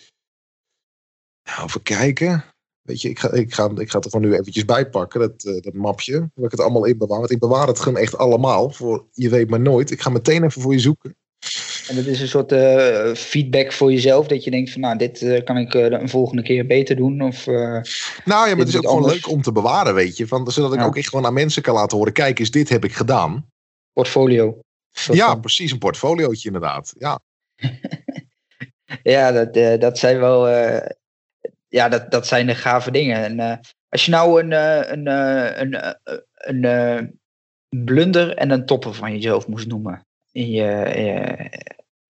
nou, even kijken. Weet je, ik ga, ik, ga, ik ga het er gewoon nu eventjes bij pakken, dat, eh, dat mapje. Waar ik het allemaal in bewaar. Want ik bewaar het gewoon echt allemaal. Voor, je weet maar nooit. Ik ga meteen even voor je zoeken. En dat is een soort eh, feedback voor jezelf, dat je denkt van, nou, dit eh, kan ik eh, een volgende keer beter doen. Of, Nou ja, maar het is ook gewoon leuk om te bewaren, weet je. Van, zodat ik Ja. ook echt gewoon aan mensen kan laten horen. Kijk eens, dit heb ik gedaan. portfolio. Ja, van. precies. Een portfoliootje inderdaad. Ja, Ja, dat, dat zijn wel. ja, dat, dat zijn de gave dingen. En als je nou een, een, een, een, eh, blunder en een topper van jezelf moest noemen. In je, eh,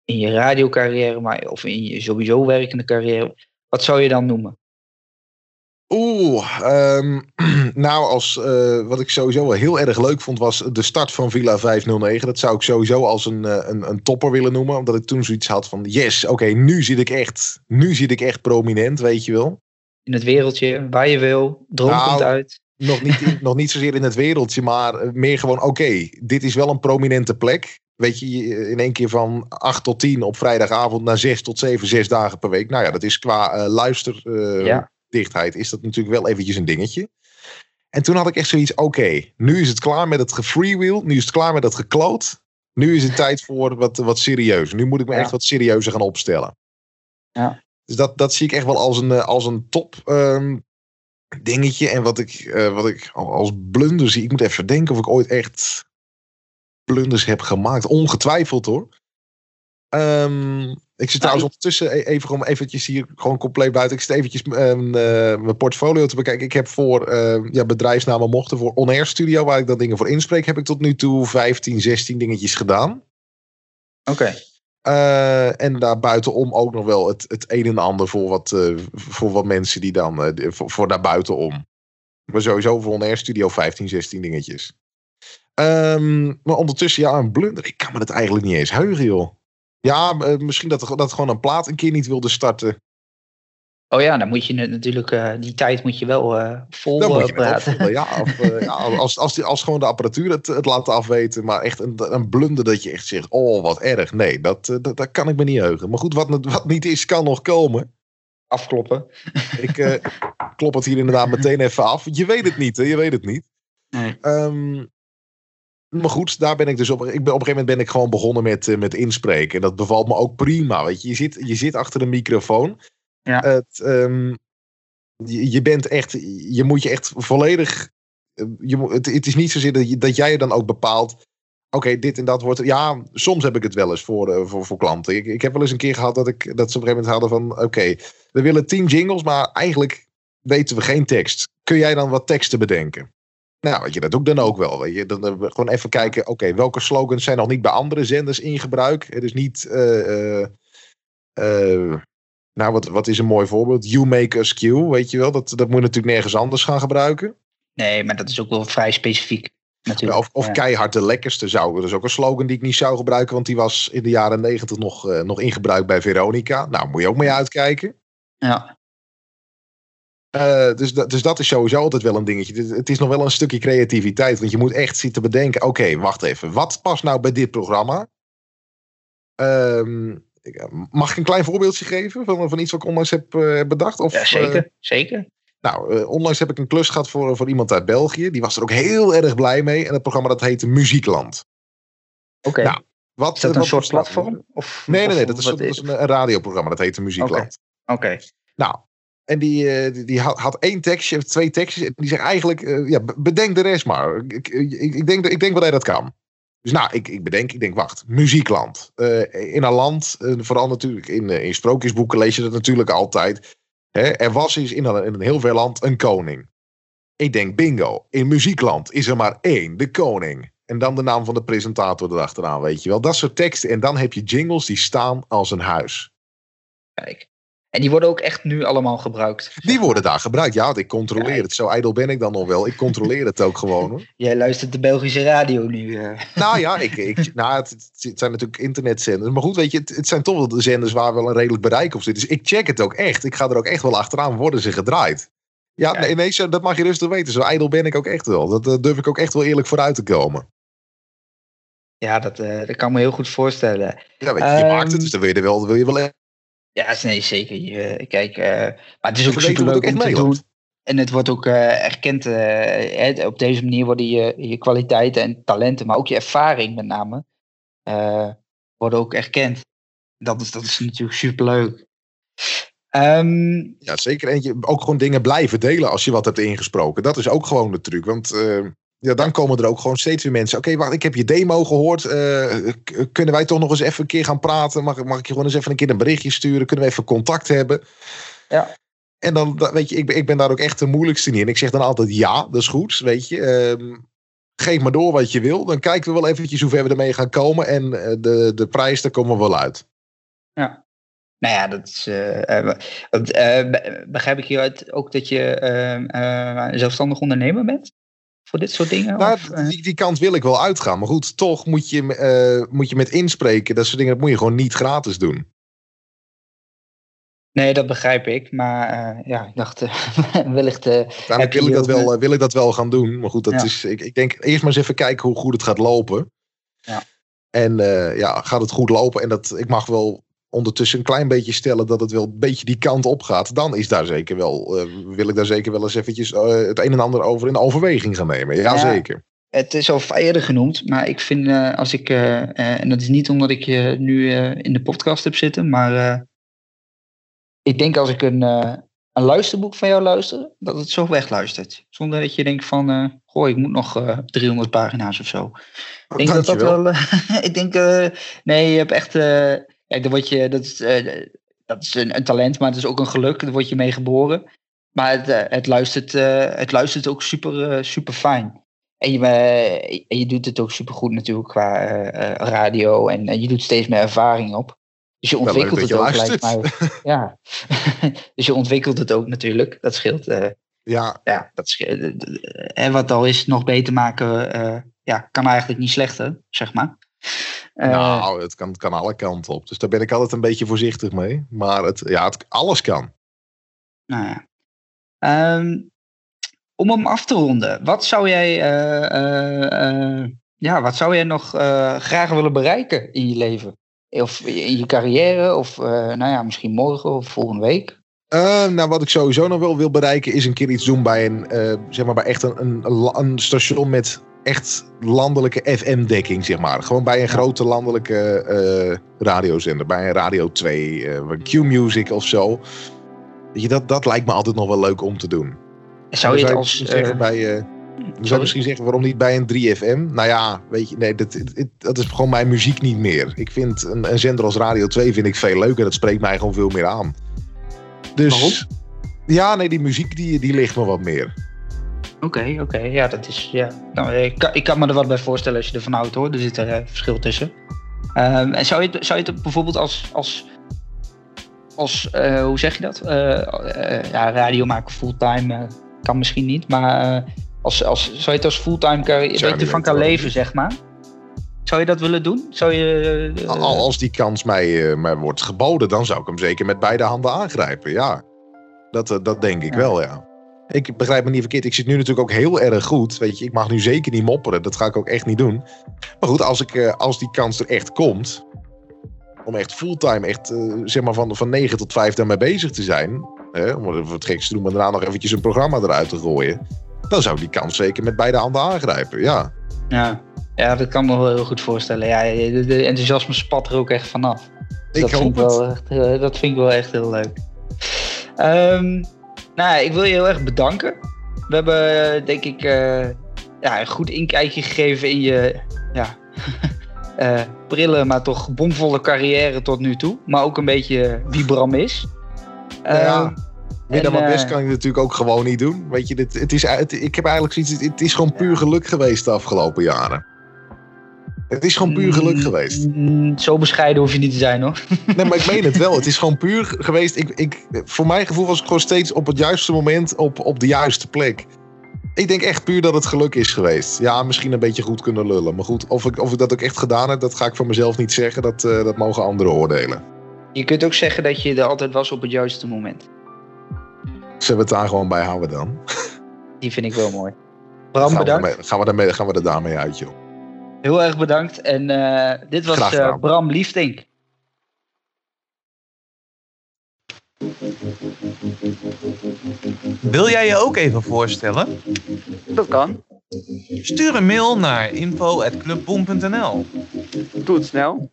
in je radiocarrière, maar, of in je sowieso werkende carrière. Wat zou je dan noemen? Oeh, ehm, nou, als, eh, wat ik sowieso wel heel erg leuk vond, was de start van Villa 509. Dat zou ik sowieso als een, eh, een, een topper willen noemen. Omdat ik toen zoiets had van, yes, oké, nu zit ik echt, nu zit ik echt prominent, weet je wel. In het wereldje, waar je wil, droom Nou, komt uit. Nog niet, nog niet zozeer in het wereldje, maar meer gewoon, oké, dit is wel een prominente plek. Weet je, in één keer van 8 tot 10 op vrijdagavond naar 6 tot 7, 6 dagen per week. Nou ja, dat is qua eh luisterdichtheid, Ja. is dat natuurlijk wel eventjes een dingetje. En toen had ik echt zoiets, oké, nu is het klaar met het gefreewheel, nu is het klaar met het gekloot. Nu is het tijd voor wat, wat serieus. Nu moet ik me Ja. echt wat serieuzer gaan opstellen. Ja. Dus dat, dat zie ik echt wel als een, eh, als een top ehm, dingetje. En wat ik, eh, wat ik al- als blunder zie, ik moet even denken of ik ooit echt blunders heb gemaakt. Ongetwijfeld hoor. Ehm, ik zit trouwens ondertussen e- even gewoon eventjes hier gewoon compleet buiten. Ik zit eventjes ehm, eh, mijn portfolio te bekijken. Ik heb voor ehm, ja, bedrijfsnamen mochten voor On Air Studio, waar ik dan dingen voor inspreek, heb ik tot nu toe 15, 16 dingetjes gedaan. Oké. Eh, en daar buitenom ook nog wel het, het een en ander voor wat, eh, voor wat mensen die dan, voor, voor daar buitenom. Maar sowieso voor een Air Studio 15, 16 dingetjes. Ehm, maar ondertussen, ja, een blunder. Ik kan me het eigenlijk niet eens heugen, joh. Ja, eh, misschien dat, dat gewoon een plaat een keer niet wilde starten. Oh ja, dan moet je het natuurlijk, eh, die tijd moet je wel eh, vol Dan moet eh, je het praten. ja. Of, eh, ja als, als, die, als gewoon de apparatuur het, het laat afweten. Maar echt een, een blunder dat je echt zegt, oh, wat erg. Nee, dat, dat, dat kan ik me niet heugen. Maar goed, wat, wat niet is, kan nog komen. Afkloppen. Ik eh, klop het hier inderdaad meteen even af. Je weet het niet, hè? Je weet het niet. Nee. Ehm, maar goed, daar ben ik dus op. Ik ben, op een gegeven moment ben ik gewoon begonnen met, eh, met inspreken. En dat bevalt me ook prima. Weet je, je zit, je zit achter een microfoon. Ja. Het, ehm, je, je bent echt, je moet je echt volledig. eh, Je, het, het is niet zozeer dat, je, dat jij dan ook bepaalt. Oké, dit en dat wordt. Ja, soms heb ik het wel eens voor, eh, voor, voor klanten. Ik, ik heb wel eens een keer gehad dat, ik, dat ze op een gegeven moment hadden van. Oké, we willen tien jingles, maar eigenlijk weten we geen tekst. Kun jij dan wat teksten bedenken? Nou, weet je, dat doe ik dan ook wel. Weet je. Dan gewoon even kijken, oké, welke slogans zijn nog niet bij andere zenders in gebruik? Het is niet, eh, eh, eh, nou, wat, wat is een mooi voorbeeld? You make us Q, weet je wel? Dat, dat moet je natuurlijk nergens anders gaan gebruiken. Nee, maar dat is ook wel vrij specifiek. Natuurlijk. Of, of Ja. keihard de lekkerste zou. Dat is ook een slogan die ik niet zou gebruiken, want die was in de jaren negentig nog, nog in gebruik bij Veronica. Nou, moet je ook mee uitkijken. Ja. Eh, dus, dat, dus dat is sowieso altijd wel een dingetje. Het, is nog wel een stukje creativiteit. Want je moet echt zitten bedenken. Oké, wacht even. Wat past nou bij dit programma? Ehm, ik- mag ik een klein voorbeeldje geven van, van iets wat ik onlangs heb eh, bedacht? Of, ja, eh, zeker. zeker. nou, eh, onlangs heb ik een klus gehad voor, voor iemand uit België. Die was er ook heel erg blij mee. En het programma dat heette Muziekland. Oké. nou, Wat, is dat eh, een wat soort platform? Of, Nee, nee, nee. Dat is, wat dat is een, een radioprogramma. Dat heette Muziekland. Oké. Nou, en die, eh, die, had, één tekstje, of twee tekstjes. En die zegt eigenlijk, eh, ja, be- bedenk de rest maar. Ik, ik, ik, denk, ik denk wel dat hij dat kan. Dus nou, ik, ik bedenk, ik denk, wacht, muziekland. Eh, in een land, vooral natuurlijk in, in sprookjesboeken lees je dat natuurlijk altijd. Hè, er was eens in een, in een heel ver land een koning. Ik denk, bingo, in muziekland is er maar één, de koning. En dan de naam van de presentator erachteraan, weet je wel. Dat soort teksten. En dan heb je jingles die staan als een huis. Kijk. En die worden ook echt nu allemaal gebruikt. Die worden daar gebruikt. Ja, want ik controleer het. Zo ijdel ben ik dan nog wel. Ik controleer het ook gewoon. Hoor. Jij luistert de Belgische radio nu. eh. Nou ja, ik, ik, nou, het, het zijn natuurlijk internetzenders. Maar goed, weet je, het, het zijn toch wel de zenders waar wel een redelijk bereik op zit. Dus ik check het ook echt. Ik ga er ook echt wel achteraan. Worden ze gedraaid? Ja, Kijk. nee, nee, zo- dat mag je rustig weten. Zo ijdel ben ik ook echt wel. Dat eh, durf ik ook echt wel eerlijk vooruit te komen. Ja, dat, eh, dat kan ik me heel goed voorstellen. Ja, weet je, je Ehm, maakt het, dus dan wil je er wel, wil je wel echt Ja, nee, zeker. Je, kijk, eh, maar het is ook superleuk om te doen. En het wordt ook eh, erkend. eh, op deze manier worden je, je kwaliteiten en talenten, maar ook je ervaring met name, worden ook erkend. Dat is, dat is natuurlijk superleuk. Ehm Ja, zeker. En je ook gewoon dingen blijven delen als je wat hebt ingesproken. Dat is ook gewoon de truc. Want ja, dan komen er ook gewoon steeds weer mensen. Oké, wacht, ik heb je demo gehoord. Eh, k- kunnen wij toch nog eens even een keer gaan praten? Mag, ik- mag ik je gewoon eens even een keer een berichtje sturen? Kunnen we even contact hebben? Ja. En dan, da- weet je, ik ben, ik ben daar ook echt de moeilijkste in. En ik zeg dan altijd ja, dat is goed. Weet je, Ehm, geef maar door wat je wil. Dan kijken we wel eventjes hoe ver we ermee gaan komen. En eh, de, de prijs, daar komen we wel uit. Nou ja, dat is. eh, begrijp ik hieruit ook dat je zelfstandig ondernemer bent? Voor dit soort dingen? Nou, of, eh? die, die kant wil ik wel uitgaan. Maar goed, toch moet je, eh, moet je met inspreken. Dat soort dingen, dat moet je gewoon niet gratis doen. Nee, dat begrijp ik. Maar eh, ja, ik dacht, wellicht. Uiteindelijk je wil ik, dat wel, wil ik dat wel gaan doen. Maar goed, dat Ja. is, ik, ik denk eerst maar eens even kijken hoe goed het gaat lopen. Ja. En ja, gaat het goed lopen. En dat, ik mag wel ondertussen een klein beetje stellen dat het wel een beetje die kant op gaat. Dan is daar zeker wel, eh, wil ik daar zeker wel eens eventjes eh, het een en ander over in overweging gaan nemen. Ja. Jazeker. het is al eerder genoemd, maar ik vind eh, als ik. en dat is niet omdat ik je nu in de podcast heb zitten, maar. ik denk als ik een, een luisterboek van jou luister, dat het zo wegluistert. Zonder dat je denkt van. goh, ik moet nog eh 300 pagina's of zo. Ik denk dat dat wel. ik denk. nee, je hebt echt. Kijk, dan word je. Dat is, eh, dat is een, een talent, maar het is ook een geluk. Daar word je mee geboren. Maar het, eh, het, luistert, eh, het luistert ook super, super fijn. En je, en je doet het ook super goed natuurlijk qua radio. En je doet steeds meer ervaring op. Dus je ontwikkelt het ook lijkt mij. Ja. dus je ontwikkelt het ook natuurlijk. Dat scheelt. Ja, ja, dat scheelt. En wat al is nog beter maken, eh, ja, kan eigenlijk niet slechter, zeg maar. Eh, nou, het kan, kan alle kanten op. Dus daar ben ik altijd een beetje voorzichtig mee. Maar het, ja, het, alles kan. Nou ja. Ehm, om hem af te ronden, wat zou jij, eh, eh, ja, wat zou jij nog graag willen bereiken in je leven? Of in je carrière, of nou ja, misschien morgen of volgende week? Nou, wat ik sowieso nog wel wil bereiken is een keer iets doen bij een, zeg maar bij echt een, een station met echt landelijke FM-dekking, zeg maar. Gewoon bij een grote landelijke eh, radiozender, bij een Radio 2, eh, Q-Music of zo. Weet je, dat, dat lijkt me altijd nog wel leuk om te doen. Zou je het als... misschien zeggen eh, bij, eh, je zou misschien zeggen, waarom niet bij een 3FM? Nou ja, weet je, nee, dat, dat is gewoon mijn muziek niet meer. Ik vind een, een zender als Radio 2 vind ik veel leuker. Dat spreekt mij gewoon veel meer aan. Dus, Waarom? Ja, nee, die muziek die, die ligt me wat meer. Oké, oké. Ja, dat is. Ja. Nou, ik, kan, ik kan me er wat bij voorstellen als je ervan houdt hoor. Er zit er eh, verschil tussen. Ehm, en zou je, het- zou je het bijvoorbeeld als. als als, eh, hoe zeg je dat? Eh, ja, radio maken fulltime kan misschien niet, maar als, als, zou je het als fulltime carrière, dat je ervan kan leven, zeg maar? Zou je dat willen doen? Zou je. Al- Als die kans mij, mij wordt geboden, dan zou ik hem zeker met beide handen aangrijpen. Ja, dat, dat denk ik Ja. wel, ja. Ik begrijp me niet verkeerd. Ik zit nu natuurlijk ook heel erg goed. Weet je, ik mag nu zeker niet mopperen. Dat ga ik ook echt niet doen. Maar goed, als, ik, eh, als die kans er echt komt. Om echt fulltime, echt eh, zeg maar van, van 9 tot 5 daarmee bezig te zijn. Hè, om het gekste te doen, maar daarna nog eventjes een programma eruit te gooien. Dan zou ik die kans zeker met beide handen aangrijpen. Ja, Ja. ja, dat kan me wel heel goed voorstellen. Ja, de, de enthousiasme spat er ook echt vanaf. ik dat, vind ik wel echt, heel- dat vind ik wel echt heel leuk. Ehm, nou, ja, ik wil je heel erg bedanken. We hebben, eh, denk ik, eh, ja, een goed inkijkje gegeven in je ja, eh, prille, maar toch bomvolle carrière tot nu toe. Maar ook een beetje wie Bram is. Ja. Ehm, Meer dan En, mijn best kan ik natuurlijk ook gewoon niet doen. Weet je, dit, het is, het, ik heb eigenlijk zoiets. Het is gewoon puur geluk geweest de afgelopen jaren. Het is gewoon puur geluk mm, geweest. mm, Zo bescheiden hoef je niet te zijn hoor. Nee, maar ik meen het wel. Het is gewoon puur geweest. Ik, ik, voor mijn gevoel was ik gewoon steeds op het juiste moment op, op de juiste plek. Ik denk echt puur dat het geluk is geweest. Ja, misschien een beetje goed kunnen lullen. Maar goed, of ik, of ik dat ook echt gedaan heb, dat ga ik van mezelf niet zeggen. Dat, eh, dat mogen anderen oordelen. Je kunt ook zeggen dat je er altijd was op het juiste moment. Zullen we het daar gewoon bij houden dan? Die vind ik wel mooi. Bram, gaan, we bedankt. daarmee, gaan, we daarmee, gaan we er daarmee uit, joh. Heel erg bedankt. En eh, dit was eh. Bram Liefdink. Wil jij je ook even voorstellen? Dat kan. Stuur een mail naar info.clubboom.nl Doe het snel.